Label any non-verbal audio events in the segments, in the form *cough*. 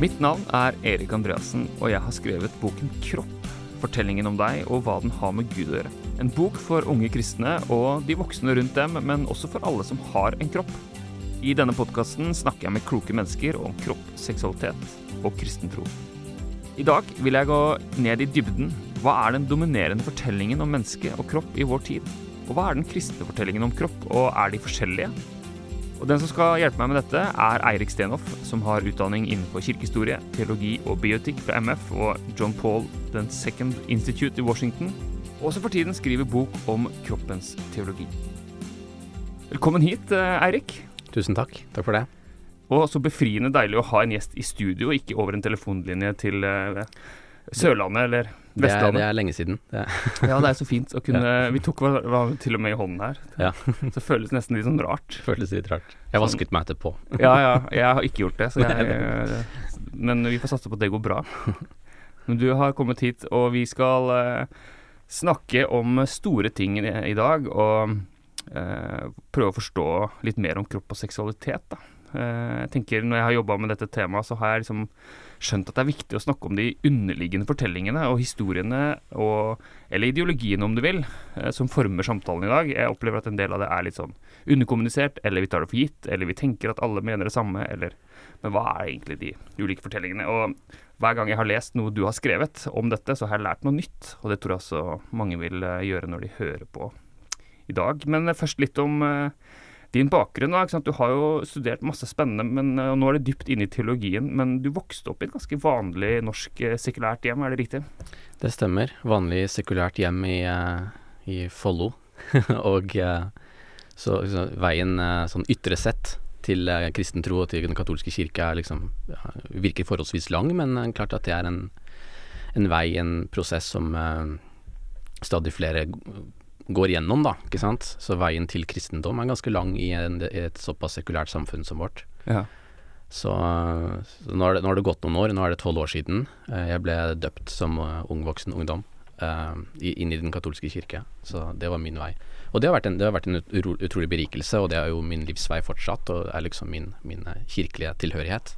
Mitt navn er Erik Andreassen, og jeg har skrevet boken Kropp. Fortellingen om deg og hva den har med Gud å gjøre. En bok for unge kristne og de voksne rundt dem, men også for alle som har en kropp. I denne podkasten snakker jeg med kloke mennesker om kropp, seksualitet og kristen tro. I dag vil jeg gå ned i dybden. Hva er den dominerende fortellingen om menneske og kropp i vår tid? Og hva er den kristne fortellingen om kropp, og er de forskjellige? Og Den som skal hjelpe meg med dette, er Eirik Stenhoff, som har utdanning innenfor kirkehistorie, teologi og biotikk fra MF og John Paul II Institute i Washington, og som for tiden skriver bok om kroppens teologi. Velkommen hit, eh, Eirik. Tusen takk. Takk for det. Og så befriende deilig å ha en gjest i studio, ikke over en telefonlinje til uh, Sørlandet eller det er, det er lenge siden. Det er, *laughs* Ja, det er så fint å kunne Vi tok hva til og med i hånden her. ja, *laughs* Så det føles nesten litt sånn rart. Føles litt rart. Jeg vasket meg etterpå. Ja, ja, jeg har ikke gjort det, så *laughs* jeg, men vi får satse på at det går bra. Men du har kommet hit, og vi skal uh, snakke om store ting i, i dag, og uh, prøve å forstå litt mer om kropp og seksualitet, da. Uh, jeg tenker Når jeg har jobba med dette temaet, så har jeg liksom skjønt at det er viktig å snakke om de underliggende fortellingene og historiene, og, eller ideologiene om du vil, eh, som former samtalen i dag. Jeg opplever at en del av det er litt sånn underkommunisert, eller vi tar det for gitt, eller vi tenker at alle mener det samme, eller Men hva er egentlig de ulike fortellingene? Og hver gang jeg har lest noe du har skrevet om dette, så har jeg lært noe nytt, og det tror jeg også mange vil eh, gjøre når de hører på i dag. Men først litt om eh, din bakgrunn. Da? Du har jo studert masse spennende, men eh, nå er det dypt inne i teologien. Men du vokste opp i et ganske vanlig norsk eh, sekulært hjem, er det riktig? Det stemmer. Vanlig sekulært hjem i, eh, i Follo. *laughs* og så, så veien sånn ytre sett til kristen tro og til den katolske kirke liksom virker forholdsvis lang, men klart at det er en, en vei, en prosess som stadig flere går gjennom, da, ikke sant. Så veien til kristendom er ganske lang i, en, i et såpass sekulært samfunn som vårt. Ja. Så, så nå, har det, nå har det gått noen år, nå er det tolv år siden. Eh, Jeg ble døpt som eh, ung voksen ungdom uh, inn i den katolske kirke. Så det var min vei. Og det har vært en, det har vært en utro, utrolig berikelse, og det er jo min livsvei fortsatt, og er liksom min, min kirkelige tilhørighet.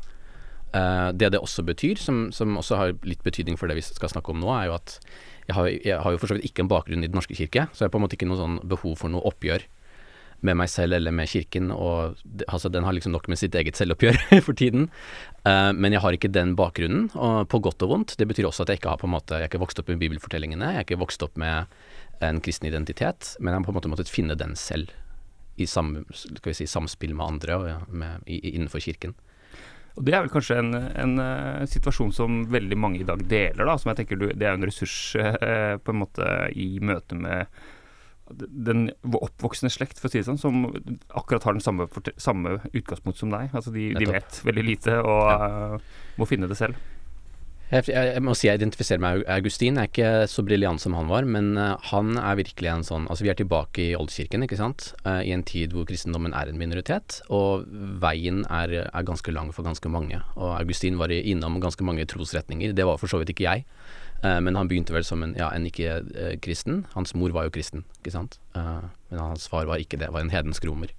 Uh, det det også betyr, som, som også har litt betydning for det vi skal snakke om nå, er jo at jeg har, jeg har jo for så vidt ikke en bakgrunn i Den norske kirke, så jeg har på en måte ikke noe sånn behov for noe oppgjør med meg selv eller med kirken, og altså den har liksom nok med sitt eget selvoppgjør *laughs* for tiden. Uh, men jeg har ikke den bakgrunnen, og på godt og vondt. Det betyr også at jeg ikke har på en måte, jeg er ikke vokst opp med bibelfortellingene, jeg er ikke vokst opp med en kristen identitet, men jeg har på en måte måttet finne den selv i sam, si, samspill med andre og ja, med, i- innenfor kirken. Og det er vel kanskje en, en eh, situasjon som veldig mange i dag deler, da. Som jeg tenker du, det er en ressurs eh, på en måte i møte med den oppvoksende slekt, for å si det sånn, som akkurat har den samme, samme utgangspunkt som deg. Altså de, de vet veldig lite og uh, må finne det selv. Jeg, jeg, jeg må si jeg identifiserer meg med Augustin. Jeg er ikke så briljant som han var, men eh, han er virkelig en sånn Altså, vi er tilbake i oldkirken, ikke sant, Eh, i en tid hvor kristendommen er en minoritet, og veien er, er ganske lang for ganske mange. Og Augustin var innom ganske mange trosretninger. Det var for så vidt ikke jeg, Eh, men han begynte vel som en, ja, en ikke-kristen. Hans mor var jo kristen, ikke sant, men hans far var ikke det, var en hedensk romer.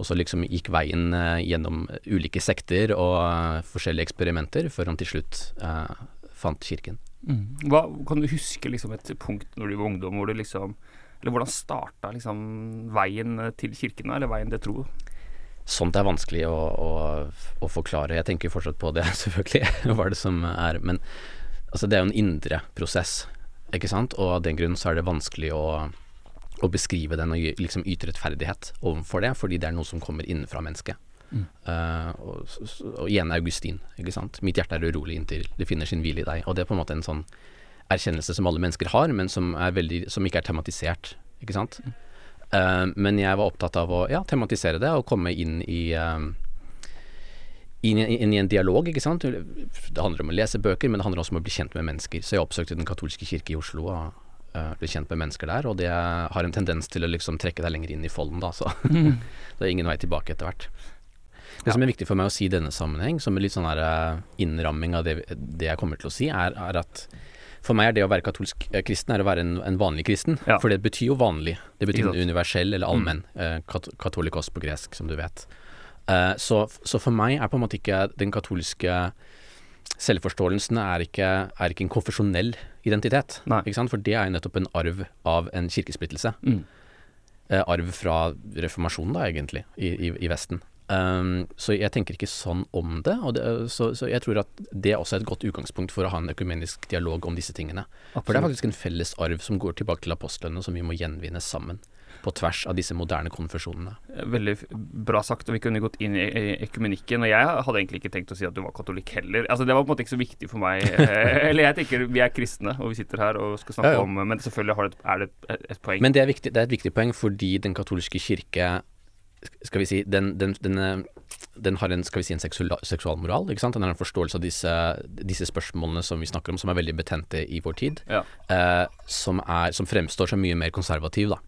Og så liksom gikk veien eh, gjennom ulike sekter og eh, forskjellige eksperimenter, før han til slutt eh, fant kirken. Hva, kan du huske liksom et punkt når du var ungdom hvor du liksom Eller hvordan starta liksom veien til kirken, eller veien til tro? Sånt er vanskelig å, å, å forklare. Jeg tenker fortsatt på det, *laughs* selvfølgelig, hva er det som er Men altså, det er jo en indre prosess, ikke sant, og av den grunn så er det vanskelig å, å beskrive den og liksom yte rettferdighet overfor det, fordi det er noe som kommer innenfra mennesket. Eh, og, s- s- og igjen Augustin, ikke sant. Mitt hjerte er urolig inntil det finner sin hvile i deg. Og det er på en måte en sånn erkjennelse som alle mennesker har, men som, veldig, som ikke er tematisert, ikke sant. Eh, men jeg var opptatt av å ja, tematisere det og komme inn i eh, inn, i- inn i en dialog, ikke sant. Det handler om å lese bøker, men det handler også om å bli kjent med mennesker. Så jeg oppsøkte Den katolske kirke i Oslo og ble kjent med mennesker der, og det har en tendens til å liksom trekke deg lenger inn i folden, da, så *laughs* det er ingen vei tilbake etter hvert. Det som er viktig for meg å si i denne sammenheng, som en litt sånn her eh, innramming av det, det jeg kommer til å si, er, er at for meg er det å være katolsk eh, kristen er å være en, en vanlig kristen. Ja. For det betyr jo vanlig. Det betyr universell eller allmenn. eh, kat katolikos på gresk, som du vet. Uh, så, så for meg er på en måte ikke den katolske selvforståelsen er ikke, er ikke en konfesjonell identitet. Ikke sant? For det er jo nettopp en arv av en kirkesplittelse. Mm. Eh, arv fra reformasjonen, da, egentlig, i, i, i Vesten. Um, så jeg tenker ikke sånn om det, og det så, så jeg tror at det er også et godt utgangspunkt for å ha en økumenisk dialog om disse tingene. For det er faktisk en felles arv som går tilbake til apostlene, som vi må gjenvinne sammen. På tvers av disse moderne konfesjonene. Veldig bra sagt, og vi kunne gått inn i, ekumenikken. Og jeg hadde egentlig ikke tenkt å si at du var katolikk heller. Altså Det var på en måte ikke så viktig for meg. *laughs* Eh, Eller jeg tenker vi er kristne, og vi sitter her og skal snakke Ja, om Men selvfølgelig har det, er det et, et poeng. Men det er, viktig, det er et viktig poeng fordi den katolske kirke skal vi si, den, den, den, eh, den har en, skal vi si, en seksual, seksualmoral. ikke sant? Den har en forståelse av disse, disse spørsmålene som vi snakker om, som er veldig betente i vår tid. ja, Eh, som, er, som fremstår som mye mer konservativ, da.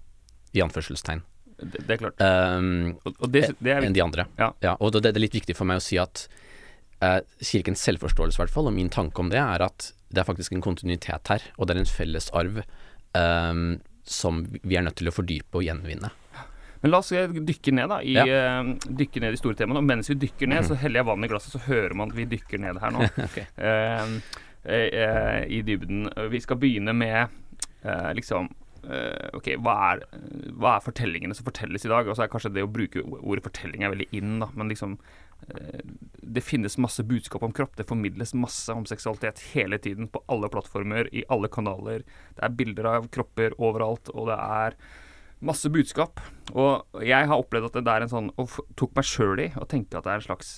I anførselstegn. det, det er klart. Um, Og, det, det er enn de andre. Ja. og det, det er litt viktig for meg å si at uh, kirkens selvforståelse, i hvert fall, og min tanke om det, er at det er faktisk en kontinuitet her, og det er en felles arv ehm, som vi er nødt til å fordype og gjenvinne. Men la oss eh, dykke ned da i, Ja. uh, dykke ned i store temaene. Og mens vi dykker ned, så heller jeg vann i glasset, så hører man at vi dykker ned her nå. *laughs* okay. uh, I dybden. Vi skal begynne med liksom Ok, hva er, hva er fortellingene som fortelles i dag? Og så er kanskje det å bruke ordet fortelling er veldig in, da. Men liksom eh, Det finnes masse budskap om kropp. Det formidles masse om seksualitet hele tiden. På alle plattformer, i alle kanaler. Det er bilder av kropper overalt, og det er masse budskap. Og jeg har opplevd at det er en sånn Og tok meg sjøl i å tenke at det er en slags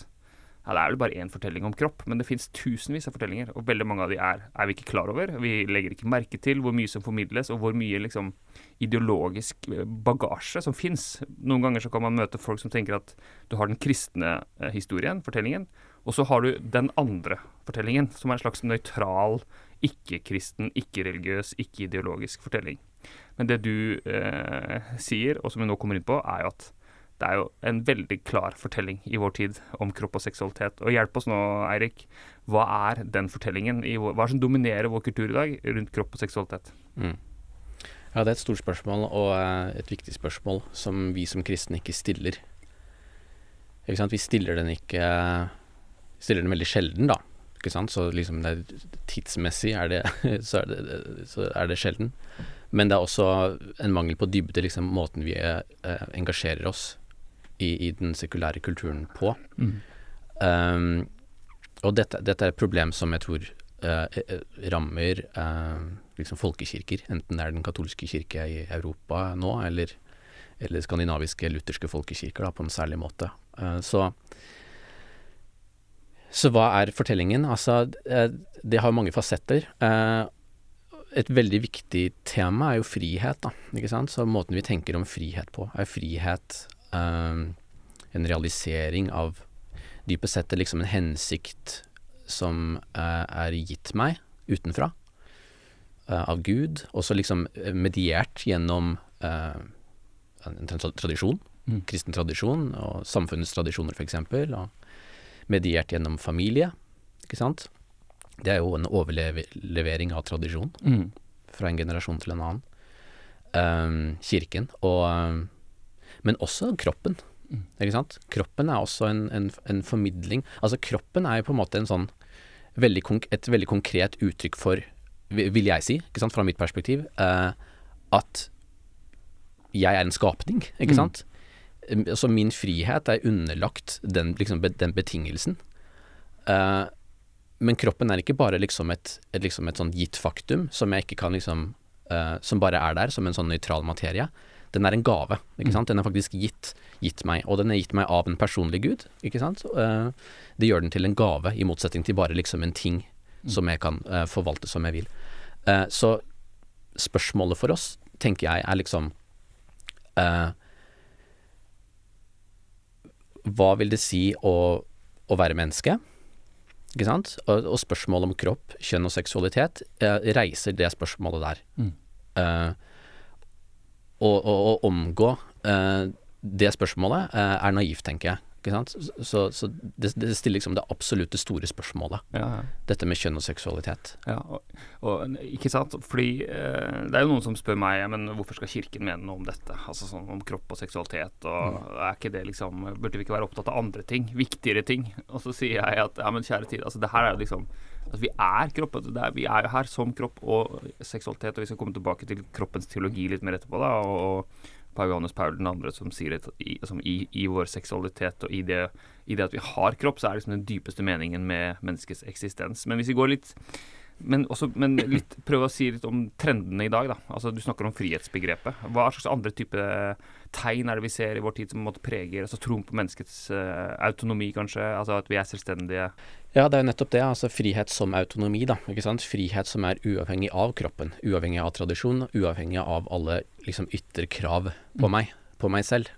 ja, Det er vel bare én fortelling om kropp, men det fins tusenvis av fortellinger. Og veldig mange av de er, er vi ikke klar over. Vi legger ikke merke til hvor mye som formidles, og hvor mye liksom ideologisk eh, bagasje som fins. Noen ganger så kan man møte folk som tenker at du har den kristne eh, historien, fortellingen, og så har du den andre fortellingen, som er en slags nøytral, ikke-kristen, ikke-religiøs, ikke-ideologisk fortelling. Men det du eh, sier, og som vi nå kommer inn på, er jo at det er jo en veldig klar fortelling i vår tid om kropp og seksualitet. Og hjelp oss nå, Eirik. Hva er den fortellingen? Vår, hva er det som dominerer vår kultur i dag rundt kropp og seksualitet? Mm. Ja, det er et stort spørsmål, og eh, et viktig spørsmål som vi som kristne ikke stiller. Ikke sant? Vi stiller den ikke Stiller den veldig sjelden, da. Ikke sant? Så liksom det tidsmessig er det, *laughs* så er det, så er det sjelden. Men det er også en mangel på dybde, liksom måten vi eh, engasjerer oss i, i den sekulære kulturen på. Um, og dette, dette er et problem som jeg tror eh, rammer uh, liksom folkekirker, enten det er den katolske kirke i Europa nå, eller, eller skandinaviske lutherske folkekirker da, på en særlig måte. Uh, så, så hva er fortellingen? Altså, det har mange fasetter. Et veldig viktig tema er jo frihet, da. Ikke sant? Så måten vi tenker om frihet på, er frihet en realisering av dypest sett liksom en hensikt som eh, er gitt meg utenfra, eh, av Gud, og så liksom eh, mediert gjennom en tradisjon, Mm. kristen tradisjon, og samfunnets tradisjoner f.eks., og mediert gjennom familie, ikke sant. Det er jo en overlevering av tradisjon Mm. fra en generasjon til en annen. Um, kirken, og ehm, Men også kroppen. Ikke sant? Kroppen er også en, en, en formidling Altså, kroppen er jo på en måte en sånn veldig et veldig konkret uttrykk for, vil jeg si, ikke sant, fra mitt perspektiv, eh, at jeg er en skapning, ikke Mm. sant? Mm. Så min frihet er underlagt den, liksom, den betingelsen. Eh, men kroppen er ikke bare liksom et, et, liksom et sånn gitt faktum som jeg ikke kan liksom eh, Som bare er der som en sånn nøytral materie. Den er en gave, ikke sant. Den er faktisk gitt, gitt meg, og den er gitt meg av en personlig gud, ikke sant. Eh, det gjør den til en gave, i motsetning til bare liksom en ting som jeg kan eh, forvalte som jeg vil. Eh, så spørsmålet for oss, tenker jeg, er liksom Hva vil det si å, å være menneske? Ikke sant? Og, og spørsmålet om kropp, kjønn og seksualitet reiser det spørsmålet der. Mm. Og, å omgå eh, det spørsmålet eh, er naivt, tenker jeg. Ikke sant? Så, så det, det, stiller liksom det absolutte store spørsmålet. Ja, ja. Dette med kjønn og seksualitet. Ja, og, og, ikke sant. Fordi eh, det er jo noen som spør meg men hvorfor skal Kirken mene noe om dette? Altså sånn om kropp og seksualitet. Og mm. er ikke det liksom Burde vi ikke være opptatt av andre ting? Viktigere ting? Og så sier jeg at ja, men kjære tid, altså det her er jo liksom altså, Vi er kropp. Er, vi er jo her som kropp og seksualitet, og vi skal komme tilbake til kroppens teologi litt mer etterpå. da, og Pave Johannes Paul 2., som sier at i, som i, i, vår seksualitet og i det, i det, at vi har kropp, så er det liksom den dypeste meningen med menneskets eksistens. Men hvis vi går litt men, også, men litt, prøv å si litt om trendene i dag. da. Altså, Du snakker om frihetsbegrepet. Hva slags andre type tegn er det vi ser i vår tid som måtte preger altså troen på menneskets uh, autonomi, kanskje? Altså At vi er selvstendige? Ja, det er jo nettopp det. altså Frihet som autonomi. da, ikke sant? Frihet som er uavhengig av kroppen. Uavhengig av tradisjon. Uavhengig av alle liksom ytre krav på mm. meg. På meg selv.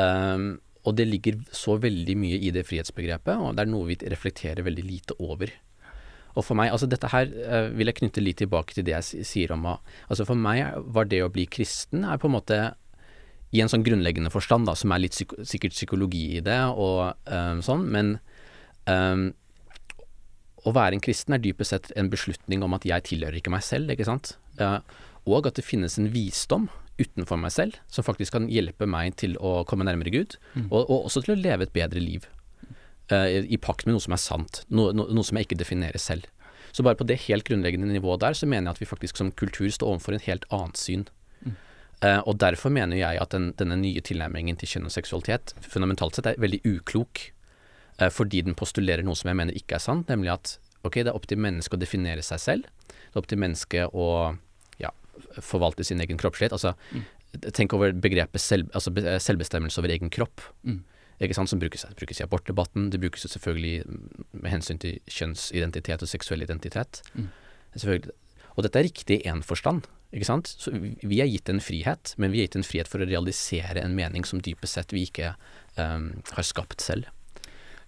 Um, og det ligger så veldig mye i det frihetsbegrepet, og det er noe vi reflekterer veldig lite over. Og for meg, altså dette her uh, vil jeg knytte litt tilbake til det jeg sier om Altså for meg var det å bli kristen er på en måte i en sånn grunnleggende forstand, da, som er litt psyko sikkert psykologi i det og um, sånn, men um, å være en kristen er dypest sett en beslutning om at jeg tilhører ikke meg selv, ikke sant, uh, og at det finnes en visdom utenfor meg selv som faktisk kan hjelpe meg til å komme nærmere Gud, mm. og, og, også til å leve et bedre liv. Uh, i pakt med noe som er sant, no, no, noe som jeg ikke definerer selv. Så bare på det helt grunnleggende nivået der, så mener jeg at vi faktisk som kultur står overfor en helt annet syn Uh, og derfor mener jeg at den, denne nye tilnærmingen til kjønn og seksualitet fundamentalt sett er veldig uklok, uh, fordi den postulerer noe som jeg mener ikke er sant, nemlig at ok, det er opp til mennesket å definere seg selv. Det er opp til mennesket å ja, forvalte sin egen kroppslighet. Altså, mm. tenk over begrepet selv, altså selvbestemmelse over egen kropp. Mm. Ikke sant, som brukes, brukes i abortdebatten. Det brukes selvfølgelig med hensyn til kjønnsidentitet og seksuell identitet. Mm. Og dette er riktig i én forstand. Ikke sant? Så vi er gitt en frihet, men vi er gitt en frihet for å realisere en mening som dypest sett vi ikke um, har skapt selv.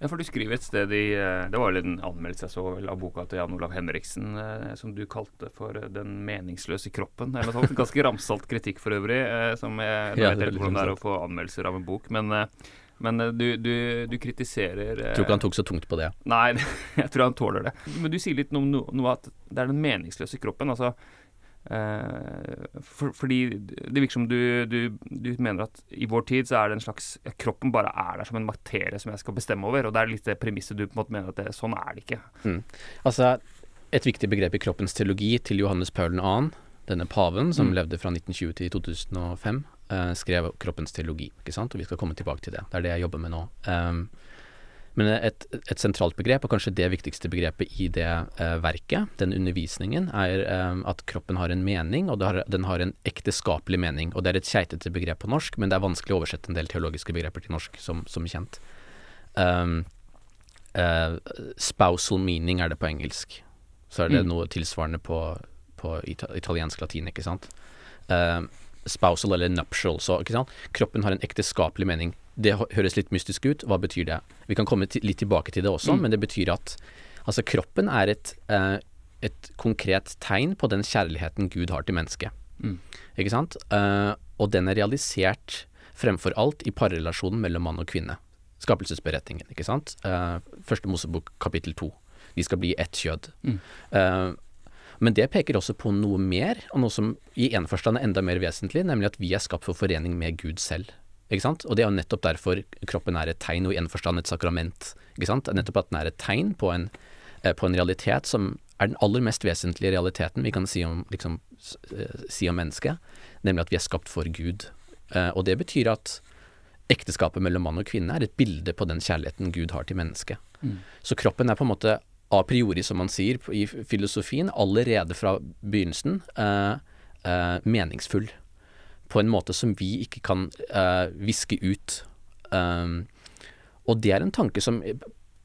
Ja, for du skriver et sted i eh, Det var vel en anmeldelse jeg så av boka til Jan Olav Henriksen eh, som du kalte for 'Den meningsløse kroppen'. Eller noe sånt. Ganske ramsalt kritikk for øvrig. Eh, som jeg, *laughs* jeg vet ikke hvordan det er å få anmeldelser av en bok, men men du, du, du, kritiserer Jeg tror ikke han tok så tungt på det. Nei, *laughs* jeg tror han tåler det. Men du sier litt om noe, noe at det er den meningsløse kroppen. Altså, Uh, for, fordi det virker som du, du, du, mener at i vår tid så er det en slags Kroppen bare er der som en materie som jeg skal bestemme over, og det er litt det premisset du på en måte mener at det, sånn er det ikke. Mm. Altså, et viktig begrep i kroppens teologi til Johannes Paul 2., denne paven som mm. levde fra 1920 til 2005, uh, skrev kroppens teologi, ikke sant, og vi skal komme tilbake til det. Det er det jeg jobber med nå. Um, men et, et, sentralt begrep, og kanskje det viktigste begrepet i det uh, verket, den undervisningen, er um, at kroppen har en mening, og har, den har en ekteskapelig mening. Og det er et keitete begrep på norsk, men det er vanskelig å oversette en del teologiske begreper til norsk, som, som kjent. Um, uh, spousal meaning er det på engelsk. Så er det mm. noe tilsvarende på, på italiensk latin, ikke sant. Uh, spousal eller nuptial, så. Kroppen har en ekteskapelig mening det høres litt mystisk ut. Hva betyr det? Vi kan komme litt tilbake til det også, mm. men det betyr at altså kroppen er et, eh, et, konkret tegn på den kjærligheten Gud har til mennesket. Mm. Ikke sant? Eh, og den er realisert fremfor alt i parrelasjonen mellom mann og kvinne. Skapelsesberetningen, ikke sant. Eh, første Mosebok kapittel to. De skal bli ett kjød. Mm. Men det peker også på noe mer, og noe som i en forstand er enda mer vesentlig, nemlig at vi er skapt for forening med Gud selv. Ikke sant? Og det er jo nettopp derfor kroppen er et tegn, og i en forstand et sakrament. Ikke sant? Nettopp at den er et tegn på en, eh, på en realitet som er den aller mest vesentlige realiteten vi kan si om, liksom, eh, si om mennesket, nemlig at vi er skapt for Gud. Eh, og det betyr at ekteskapet mellom mann og kvinne er et bilde på den kjærligheten Gud har til mennesket. Mm. Så kroppen er på en måte a priori, som man sier i filosofien, allerede fra begynnelsen eh, eh, meningsfull på en måte som vi ikke kan uh, viske ut. Um, og det er en tanke som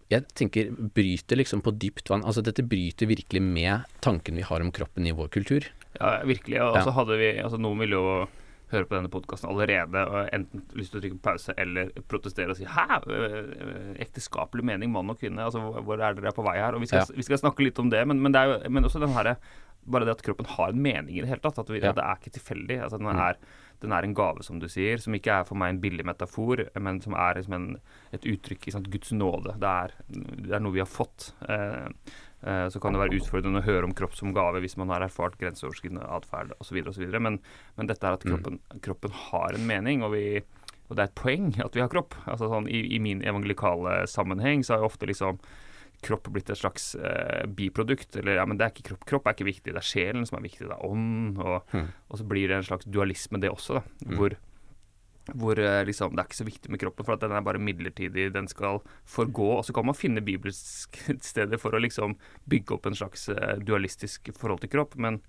jeg tenker bryter liksom på dypt vann. Altså dette bryter virkelig med tanken vi har om kroppen i vår kultur. Ja, virkelig. Og så ja. hadde vi altså Noen ville jo høre på denne podkasten allerede og enten lyst til å trykke på pause eller protestere og si 'hæ, ekteskapelig mening, mann og kvinne', altså hvor er dere på vei her? Og vi skal, ja. vi skal snakke litt om det, men, men, det jo men også den herre bare det at kroppen har en mening i det hele tatt. At, vi, ja. at det er ikke tilfeldig. Altså, den, mm. er, den er en gave, som du sier, som ikke er for meg en billig metafor, men som er liksom en, et uttrykk i Guds nåde. Det er, det er, noe vi har fått. Eh, så kan det være utfordrende å høre om kropp som gave hvis man har erfart grenseoverskridende atferd osv. Men, men dette er at mm. kroppen, kroppen har en mening, og, vi, og, det er et poeng at vi har kropp. Altså sånn, i, I min evangelikale sammenheng så har jeg ofte liksom kropp blitt et slags eh, biprodukt. Eller ja, men det er ikke kropp. Kropp er ikke viktig, det er sjelen som er viktig. Det er ånd. Og, mm. og så blir det en slags dualisme, det også, da. Mm. Hvor, hvor eh, liksom, det er ikke så viktig med kroppen, for at den er bare midlertidig. Den skal forgå. Og så kan man finne bibelske steder for å liksom bygge opp en slags eh, dualistisk forhold til kropp. Men,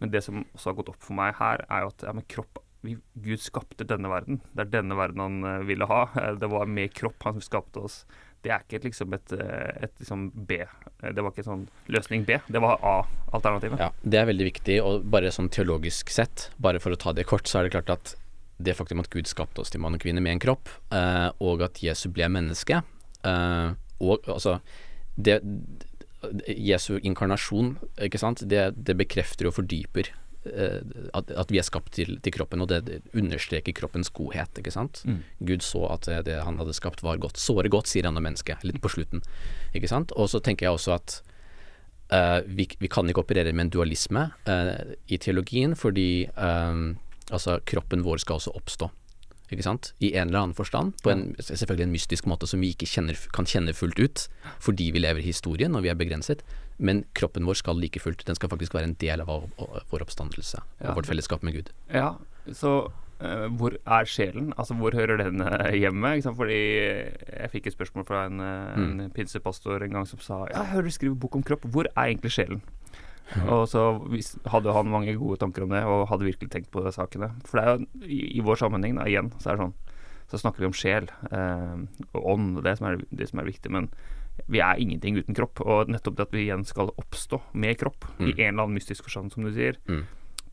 men, det som også har gått opp for meg her, er jo at ja, kropp vi, Gud skapte denne verden. Det er denne verden han uh, ville ha. *laughs* Det var med kropp han skapte oss det er ikke et, liksom et, et liksom B. Det var ikke sånn løsning B, det var A-alternativet. Ja, Det er veldig viktig, og bare sånn teologisk sett, bare for å ta det kort, så er det klart at det faktum at Gud skapte oss til mann og kvinne med en kropp, eh, og at Jesu ble menneske, eh, og altså det, Jesu inkarnasjon, ikke sant, det, det bekrefter og fordyper Eh, at, at, vi er skapt til, til, kroppen, og det understreker kroppens godhet. ikke sant? Mm. Gud så at det, han hadde skapt var godt. Såre godt, sier han om mennesket, litt på slutten. ikke sant? Og så tenker jeg også at uh, vi, vi, kan ikke operere med en dualisme uh, i teologien, fordi uh, altså, kroppen vår skal også oppstå. Ikke sant? I en eller annen forstand. På en, selvfølgelig en mystisk måte som vi ikke kjenner, kan kjenne fullt ut, fordi vi lever i historien og vi er begrenset. Men kroppen vår skal like fullt. Den skal faktisk være en del av vår oppstandelse ja. og vårt fellesskap med Gud. Ja, så uh, hvor er sjelen? Altså hvor hører den uh, hjemme? Fordi jeg fikk et spørsmål fra en, mm. en pinsepastor en gang som sa Ja, jeg hører du skriver bok om kropp. Hvor er egentlig sjelen? Og så hadde han mange gode tanker om det, og hadde virkelig tenkt på de sakene. For det er jo i, i vår sammenheng, da, igjen, så er det sånn Så snakker vi om sjel og ånd, det som er det som er viktig. Men vi er ingenting uten kropp. Og nettopp det at vi igjen skal oppstå med kropp, mm. i en eller annen mystisk forstand, som du sier, mm.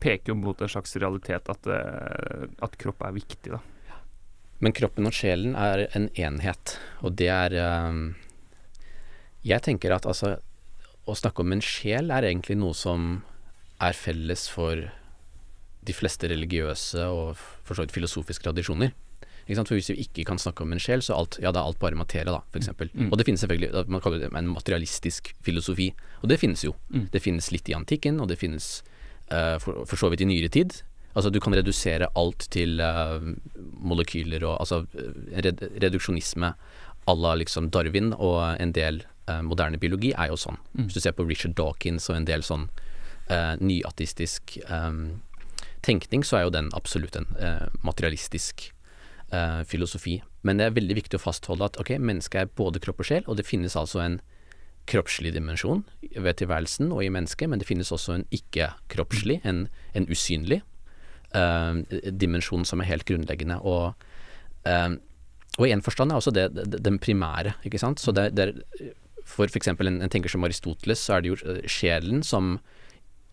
peker jo mot en slags realitet at, uh, at, kropp er viktig, da. Men kroppen og sjelen er en enhet, og det er um, Jeg tenker at altså Å snakke om en sjel er egentlig noe som er felles for de fleste religiøse og for så vidt filosofiske tradisjoner. For hvis vi ikke kan snakke om en sjel, så alt, ja, da er alt bare materie, da, f.eks. Mm. Og det finnes selvfølgelig Man kaller det en materialistisk filosofi. Og det finnes jo. Mm. Det finnes litt i antikken, og det finnes uh, for, for, så vidt i nyere tid. Altså du kan redusere alt til uh, molekyler og altså red, reduksjonisme à la liksom Darwin og en del uh, moderne biologi er jo sånn. Mm. Hvis du ser på Richard Dawkins og en del sånn nyatistisk um, tenkning, så er jo den absolutt en materialistisk eh, filosofi. Men det er veldig viktig å fastholde at ok, mennesket er både kropp og sjel, og det finnes altså en kroppslig dimensjon ved tilværelsen og i mennesket, men det finnes også en ikke-kroppslig, en, en, usynlig uh, dimensjon som er helt grunnleggende. Og, uh, og i en forstand er også det, det den primære, ikke sant. Så det, det er, for f.eks. En, en tenker som Aristoteles, så er det jo eh, sjelen som,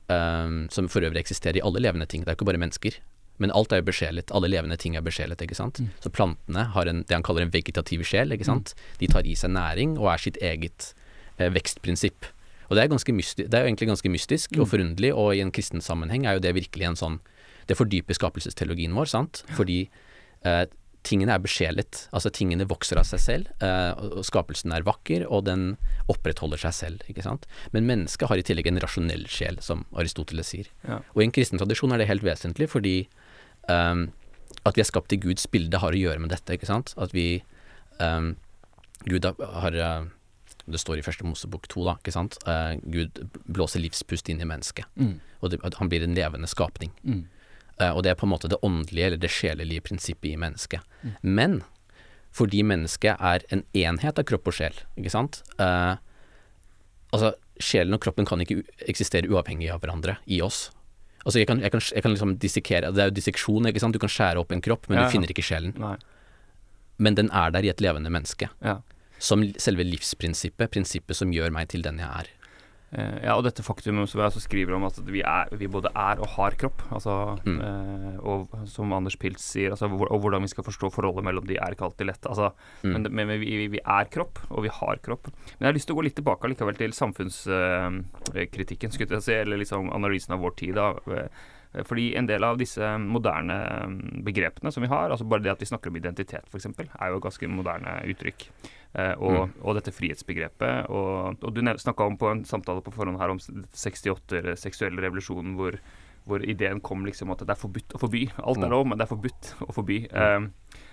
um, som for øvrig eksisterer i alle levende ting. Det er ikke bare mennesker. Men alt er jo besjelet. Alle levende ting er besjelet. ikke sant? Mm. Så plantene har en, det han kaller en vegetativ sjel. ikke sant? Mm. De tar i seg næring og er sitt eget eh, vekstprinsipp. Og det er, det er, jo egentlig ganske mystisk mm. og forunderlig, og i en kristen sammenheng er jo det virkelig en sånn Det fordyper skapelsesteologien vår, sant? Fordi eh, tingene er besjelet. Altså tingene vokser av seg selv, eh, og skapelsen er vakker, og den opprettholder seg selv. ikke sant? Men mennesket har i tillegg en rasjonell sjel, som Aristoteles sier. Ja. Og i en kristen tradisjon er det helt vesentlig, fordi um, at vi er skapt i Guds bilde har å gjøre med dette, ikke sant. At vi um, Gud har uh, Det står i første Mosebok to, da, ikke sant. Uh, Gud blåser livspust inn i mennesket. Mm. Og det, han blir en levende skapning. Mm. Uh, og det er på en måte det åndelige eller det sjelelige prinsippet i mennesket. Mm. Men fordi mennesket er en enhet av kropp og sjel, ikke sant. altså, sjelen og kroppen kan ikke eksistere uavhengig av hverandre i oss. Altså, jeg kan, jeg kan, jeg kan liksom dissekere Det er jo disseksjon, ikke sant. Du kan skjære opp en kropp, men ja, du finner ikke sjelen. Nei. Men den er der i et levende menneske. Ja. Som selve livsprinsippet, prinsippet som gjør meg til den jeg er. Uh, ja, og dette faktumet som jeg også skriver om, at vi, er, vi både er og har kropp. Altså, mm. uh, og som Anders Pilz sier, altså, hvor, og hvordan vi skal forstå forholdet mellom de, er ikke alltid lett. Altså, mm. Men, men vi, vi, er kropp, og vi har kropp. Men jeg har lyst til å gå litt tilbake likevel til samfunnskritikken, uh, si, eller liksom analysen av vår tid. Da. Eh, fordi en del av disse moderne begrepene som vi har, altså bare det at vi snakker om identitet f.eks., er jo et ganske moderne uttrykk. Eh, og, mm. og, dette frihetsbegrepet. Og, og du snakka om på en samtale på forhånd her om 68 seksuelle revolusjonen hvor, hvor ideen kom liksom at det er forbudt å forby. Alt er mm. lov, men det er forbudt å forby. Eh,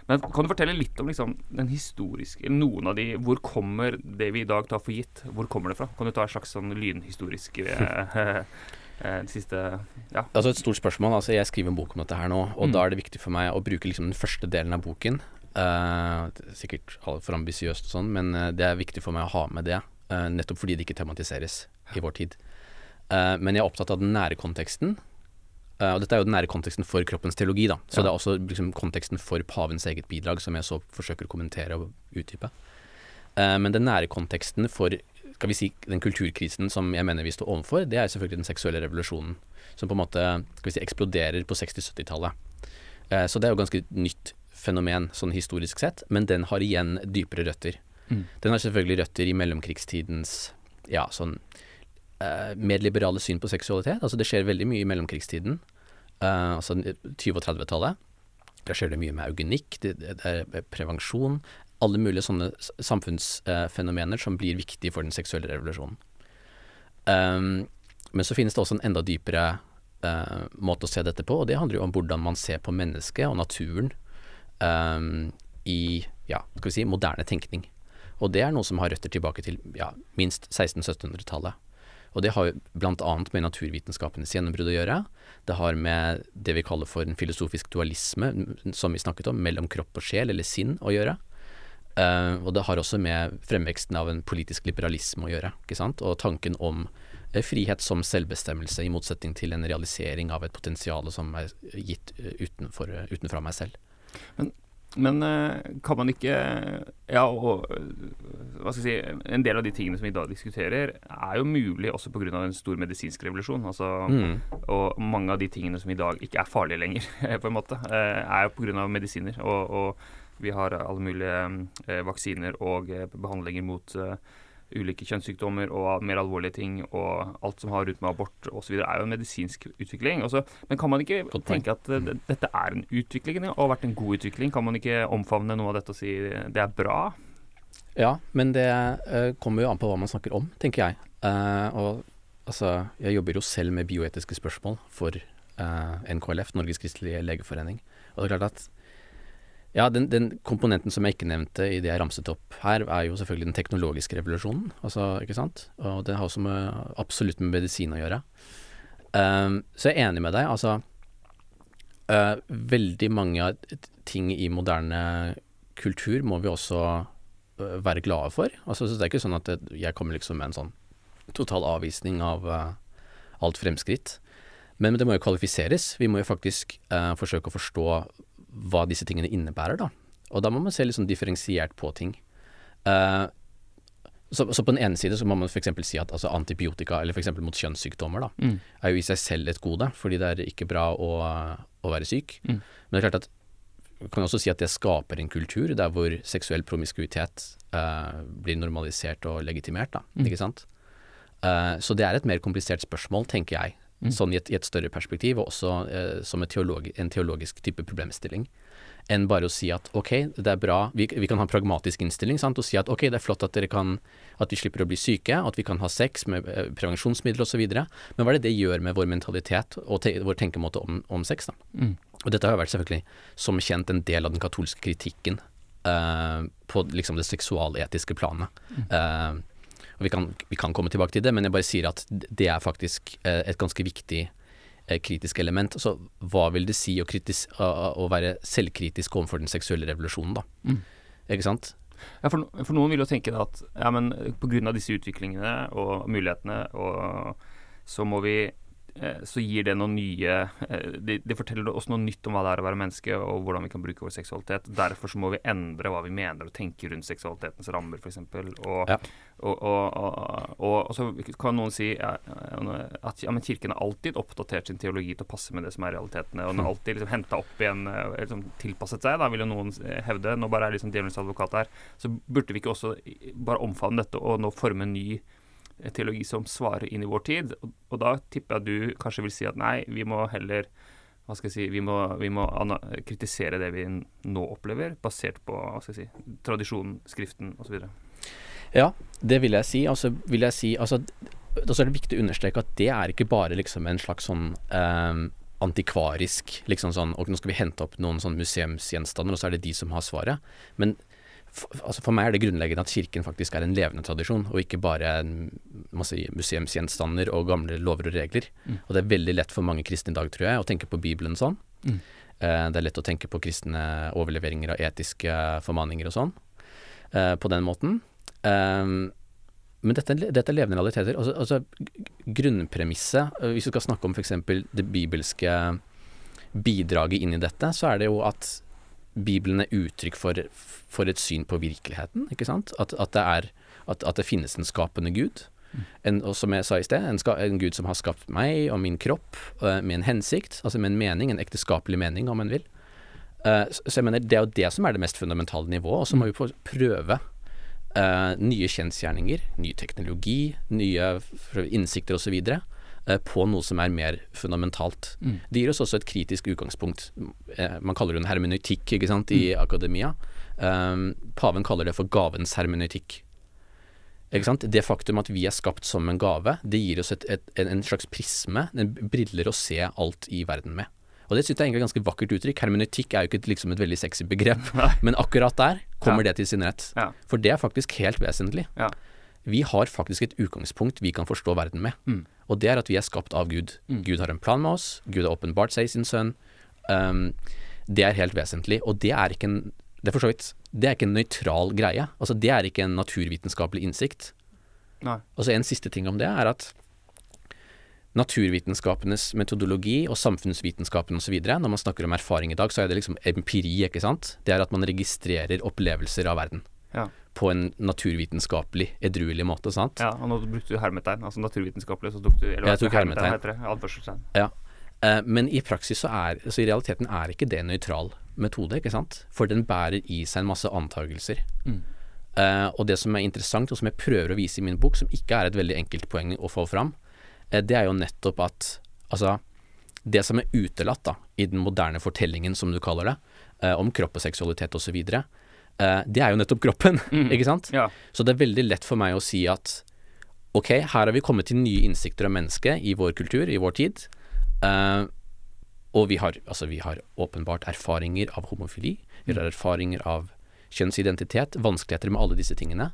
men kan du fortelle litt om liksom, den historiske Noen av de Hvor kommer det vi i dag tar for gitt, hvor kommer det fra? Kan du ta en slags sånn lynhistorisk eh, *laughs* Eh, siste ja. Altså et stort spørsmål. Altså jeg skriver en bok om dette her nå, og mm. da er det viktig for meg å bruke liksom den første delen av boken. Uh, sikkert altfor ambisiøst og sånn, men uh, det er viktig for meg å ha med det. Uh, nettopp fordi det ikke tematiseres i vår tid. men jeg er opptatt av den nære konteksten. og dette er jo den nære konteksten for kroppens teologi, da. Så ja. det er også liksom, konteksten for pavens eget bidrag som jeg så forsøker å kommentere og utdype. men den nære konteksten for skal vi si, den kulturkrisen som jeg mener vi står overfor, det er selvfølgelig den seksuelle revolusjonen. Som på en måte skal vi si, eksploderer på 60-70-tallet. Eh, så det er jo ganske nytt fenomen sånn historisk sett, men den har igjen dypere røtter. Mm. Den har selvfølgelig røtter i mellomkrigstidens ja, sånn uh, mer liberale syn på seksualitet. Altså det skjer veldig mye i mellomkrigstiden, uh, altså 20- og 30-tallet. Da skjer det mye med eugenikk, det, det er prevensjon, alle mulige sånne samfunnsfenomener som blir viktige for den seksuelle revolusjonen. Um, men så finnes det også en enda dypere uh, måte å se dette på, og det handler jo om hvordan man ser på mennesket og naturen um, i ja, skal vi si, moderne tenkning. Og det er noe som har røtter tilbake til ja, minst 1600-1700-tallet. Og det har bl.a. med naturvitenskapenes gjennombrudd å gjøre. Det har med det vi kaller for en filosofisk dualisme, som vi snakket om, mellom kropp og sjel, eller sinn, å gjøre. Uh, og det har også med fremveksten av en politisk liberalisme å gjøre. ikke sant? Og tanken om uh, frihet som selvbestemmelse, i motsetning til en realisering av et potensial som er gitt uh, utenfor, utenfra meg selv. Men, men kan man ikke Ja, og hva skal jeg si En del av de tingene som vi i dag diskuterer, er jo mulig også pga. en stor medisinsk revolusjon. Altså, mm. Og mange av de tingene som i dag ikke er farlige lenger, *laughs* på en måte, er jo pga. medisiner. og, og vi har alle mulige eh, vaksiner og eh, behandlinger mot eh, ulike kjønnssykdommer og mer alvorlige ting, og alt som har rundt med abort osv. er jo en medisinsk utvikling. Også, men kan man ikke tenke at uh, dette er en utvikling, og har vært en god utvikling? Kan man ikke omfavne noe av dette og si det er bra? Ja, men det uh, kommer jo an på hva man snakker om, tenker jeg. Uh, og altså, jeg jobber jo selv med bioetiske spørsmål for NKLF, Norges kristelige legeforening. Og det er klart at ja, den, den, komponenten som jeg ikke nevnte i det jeg ramset opp her, er jo selvfølgelig den teknologiske revolusjonen. Altså, ikke sant? Og det har også med, absolutt med medisin å gjøre. Um, så jeg er enig med deg. Altså, uh, veldig mange ting i moderne kultur må vi også uh, være glade for. Altså, så det er ikke sånn at jeg kommer liksom med en sånn total avvisning av uh, alt fremskritt. Men det må jo kvalifiseres. Vi må jo faktisk forsøke å forstå hva disse tingene innebærer, da. Og da må man se litt sånn differensiert på ting. Uh, så, så, på den ene side så må man f.eks. si at altså, antibiotika, eller f.eks. mot kjønnssykdommer, da, mm. er jo i seg selv et gode, fordi det er ikke bra å, å være syk. Mm. Men det er klart at man kan også si at det skaper en kultur der hvor seksuell promiskuitet uh, blir normalisert og legitimert, da, mm. ikke sant. Uh, så det er et mer komplisert spørsmål, tenker jeg, Mm. Sånn i et, i et, større perspektiv, og også eh, som teologi, en teologisk type problemstilling. Enn bare å si at ok, det er bra, vi, vi kan ha en pragmatisk innstilling sant, og si at ok, det er flott at dere kan, at vi slipper å bli syke, at vi kan ha sex med eh, prevensjonsmidler osv., men hva er det det gjør med vår mentalitet og te, vår tenkemåte om, om sex? da? Mm. Og dette har jo vært selvfølgelig, som kjent, en del av den katolske kritikken eh, på liksom det seksualetiske planet. Mm. Eh, og vi kan, vi kan, komme tilbake til det, men jeg bare sier at det er faktisk eh, et ganske viktig eh, kritisk element. Så hva vil det si å, kritis, å være selvkritisk overfor den seksuelle revolusjonen, da? Mm. Ikke sant? Ja, for, for, noen vil jo tenke at ja, men pga. disse utviklingene og mulighetene, og, så må vi så gir det noen nye eh, det, det, forteller oss noe nytt om hva det er å være menneske, og hvordan vi kan bruke vår seksualitet. Derfor så må vi endre hva vi mener og tenker rundt seksualitetens rammer, f.eks. Og, ja. og, og, og, så kan noen si ja, at ja, Kirken har alltid oppdatert sin teologi til å passe med det som er realitetene. Og den har alltid liksom henta opp igjen, eh, liksom tilpasset seg, da vil jo noen hevde. Nå bare er liksom djevelens advokat her. Så burde vi ikke også bare omfavne dette og nå forme en ny teologi som svarer inn i vår tid. Og, og da tipper jeg at du kanskje vil si at nei, vi må heller hva skal jeg si, vi må, vi må kritisere det vi nå opplever, basert på hva skal jeg si, tradisjonen, Skriften osv. Ja, det vil jeg si. Altså, vil jeg si altså, det er det viktig å understreke at det er ikke bare liksom en slags sånn eh, antikvarisk liksom sånn Og nå skal vi hente opp noen sånn museumsgjenstander, og så er det de som har svaret. Men for, altså for meg er det grunnleggende at Kirken faktisk er en levende tradisjon, og ikke bare en masse museumsgjenstander og gamle lover og regler. Mm. Og det er veldig lett for mange kristne i dag, tror jeg, å tenke på Bibelen sånn. Mm. Eh, det er lett å tenke på kristne overleveringer av etiske formaninger og sånn, eh, på den måten. Eh, men dette, dette, er levende realiteter. Altså, altså grunnpremisset, øh, hvis vi skal snakke om f.eks. det bibelske bidraget inn i dette, så er det jo at Bibelen er uttrykk for, for et syn på virkeligheten, ikke sant? At, at, det, er, at, at det, finnes en skapende Gud. En, og som jeg sa i sted, en, en, Gud som har skapt meg og min kropp uh, med en hensikt, altså med en mening, en ekteskapelig mening, om en vil. Uh, så, så jeg mener, det er jo det som er det mest fundamentale nivået, og så må vi prøve uh, nye kjensgjerninger, ny teknologi, nye innsikter osv. Uh, på noe som er mer fundamentalt. Mm. Det gir oss også et kritisk utgangspunkt. Uh, man kaller det en hermeneutikk ikke sant, i mm. akademia. Um, paven kaller det for gavens hermeneutikk. Det faktum at vi er skapt som en gave, det gir oss et, et, en slags prisme, en briller å se alt i verden med. Og det synes jeg er egentlig et ganske vakkert uttrykk. Hermeneutikk er jo ikke liksom et veldig sexy begrep, *laughs* men akkurat der kommer ja. det til sin rett. Ja. For det er faktisk helt vesentlig. Ja. Vi har faktisk et utgangspunkt vi kan forstå verden med. Mm. Og det er at vi er skapt av Gud. Mm. Gud har en plan med oss. Gud har åpenbart seg i sin sønn. Um, det er helt vesentlig. Og det er ikke en det er for så vidt Det er ikke en nøytral greie. Altså Det er ikke en naturvitenskapelig innsikt. Nei. Og så En siste ting om det er at naturvitenskapenes metodologi og samfunnsvitenskapen osv. Når man snakker om erfaring i dag, så er det liksom empiri, ikke sant. Det er at man registrerer opplevelser av verden. Ja. På en naturvitenskapelig, edruelig måte, sant. Ja, og nå brukte du hermetegn. Altså naturvitenskapelig, så tok du eller, Jeg tok hermetegn. hermetegn. Ja. Eh, men i praksis så er Så i realiteten er ikke det en nøytral metode, ikke sant. For den bærer i seg en masse antagelser. Mm. Eh, og det som er interessant, og som jeg prøver å vise i min bok, som ikke er et veldig enkelt poeng å få fram, Eh, det er jo nettopp at altså det som er utelatt da, i den moderne fortellingen, som du kaller det, eh, om kropp og seksualitet osv., det er jo nettopp kroppen, mm. ikke sant? Ja. Så det er veldig lett for meg å si at ok, her har vi kommet til nye innsikter om mennesket i vår kultur, i vår tid. Uh, og vi har, altså vi har åpenbart erfaringer av homofili, vi har erfaringer av kjønnsidentitet, vanskeligheter med alle disse tingene.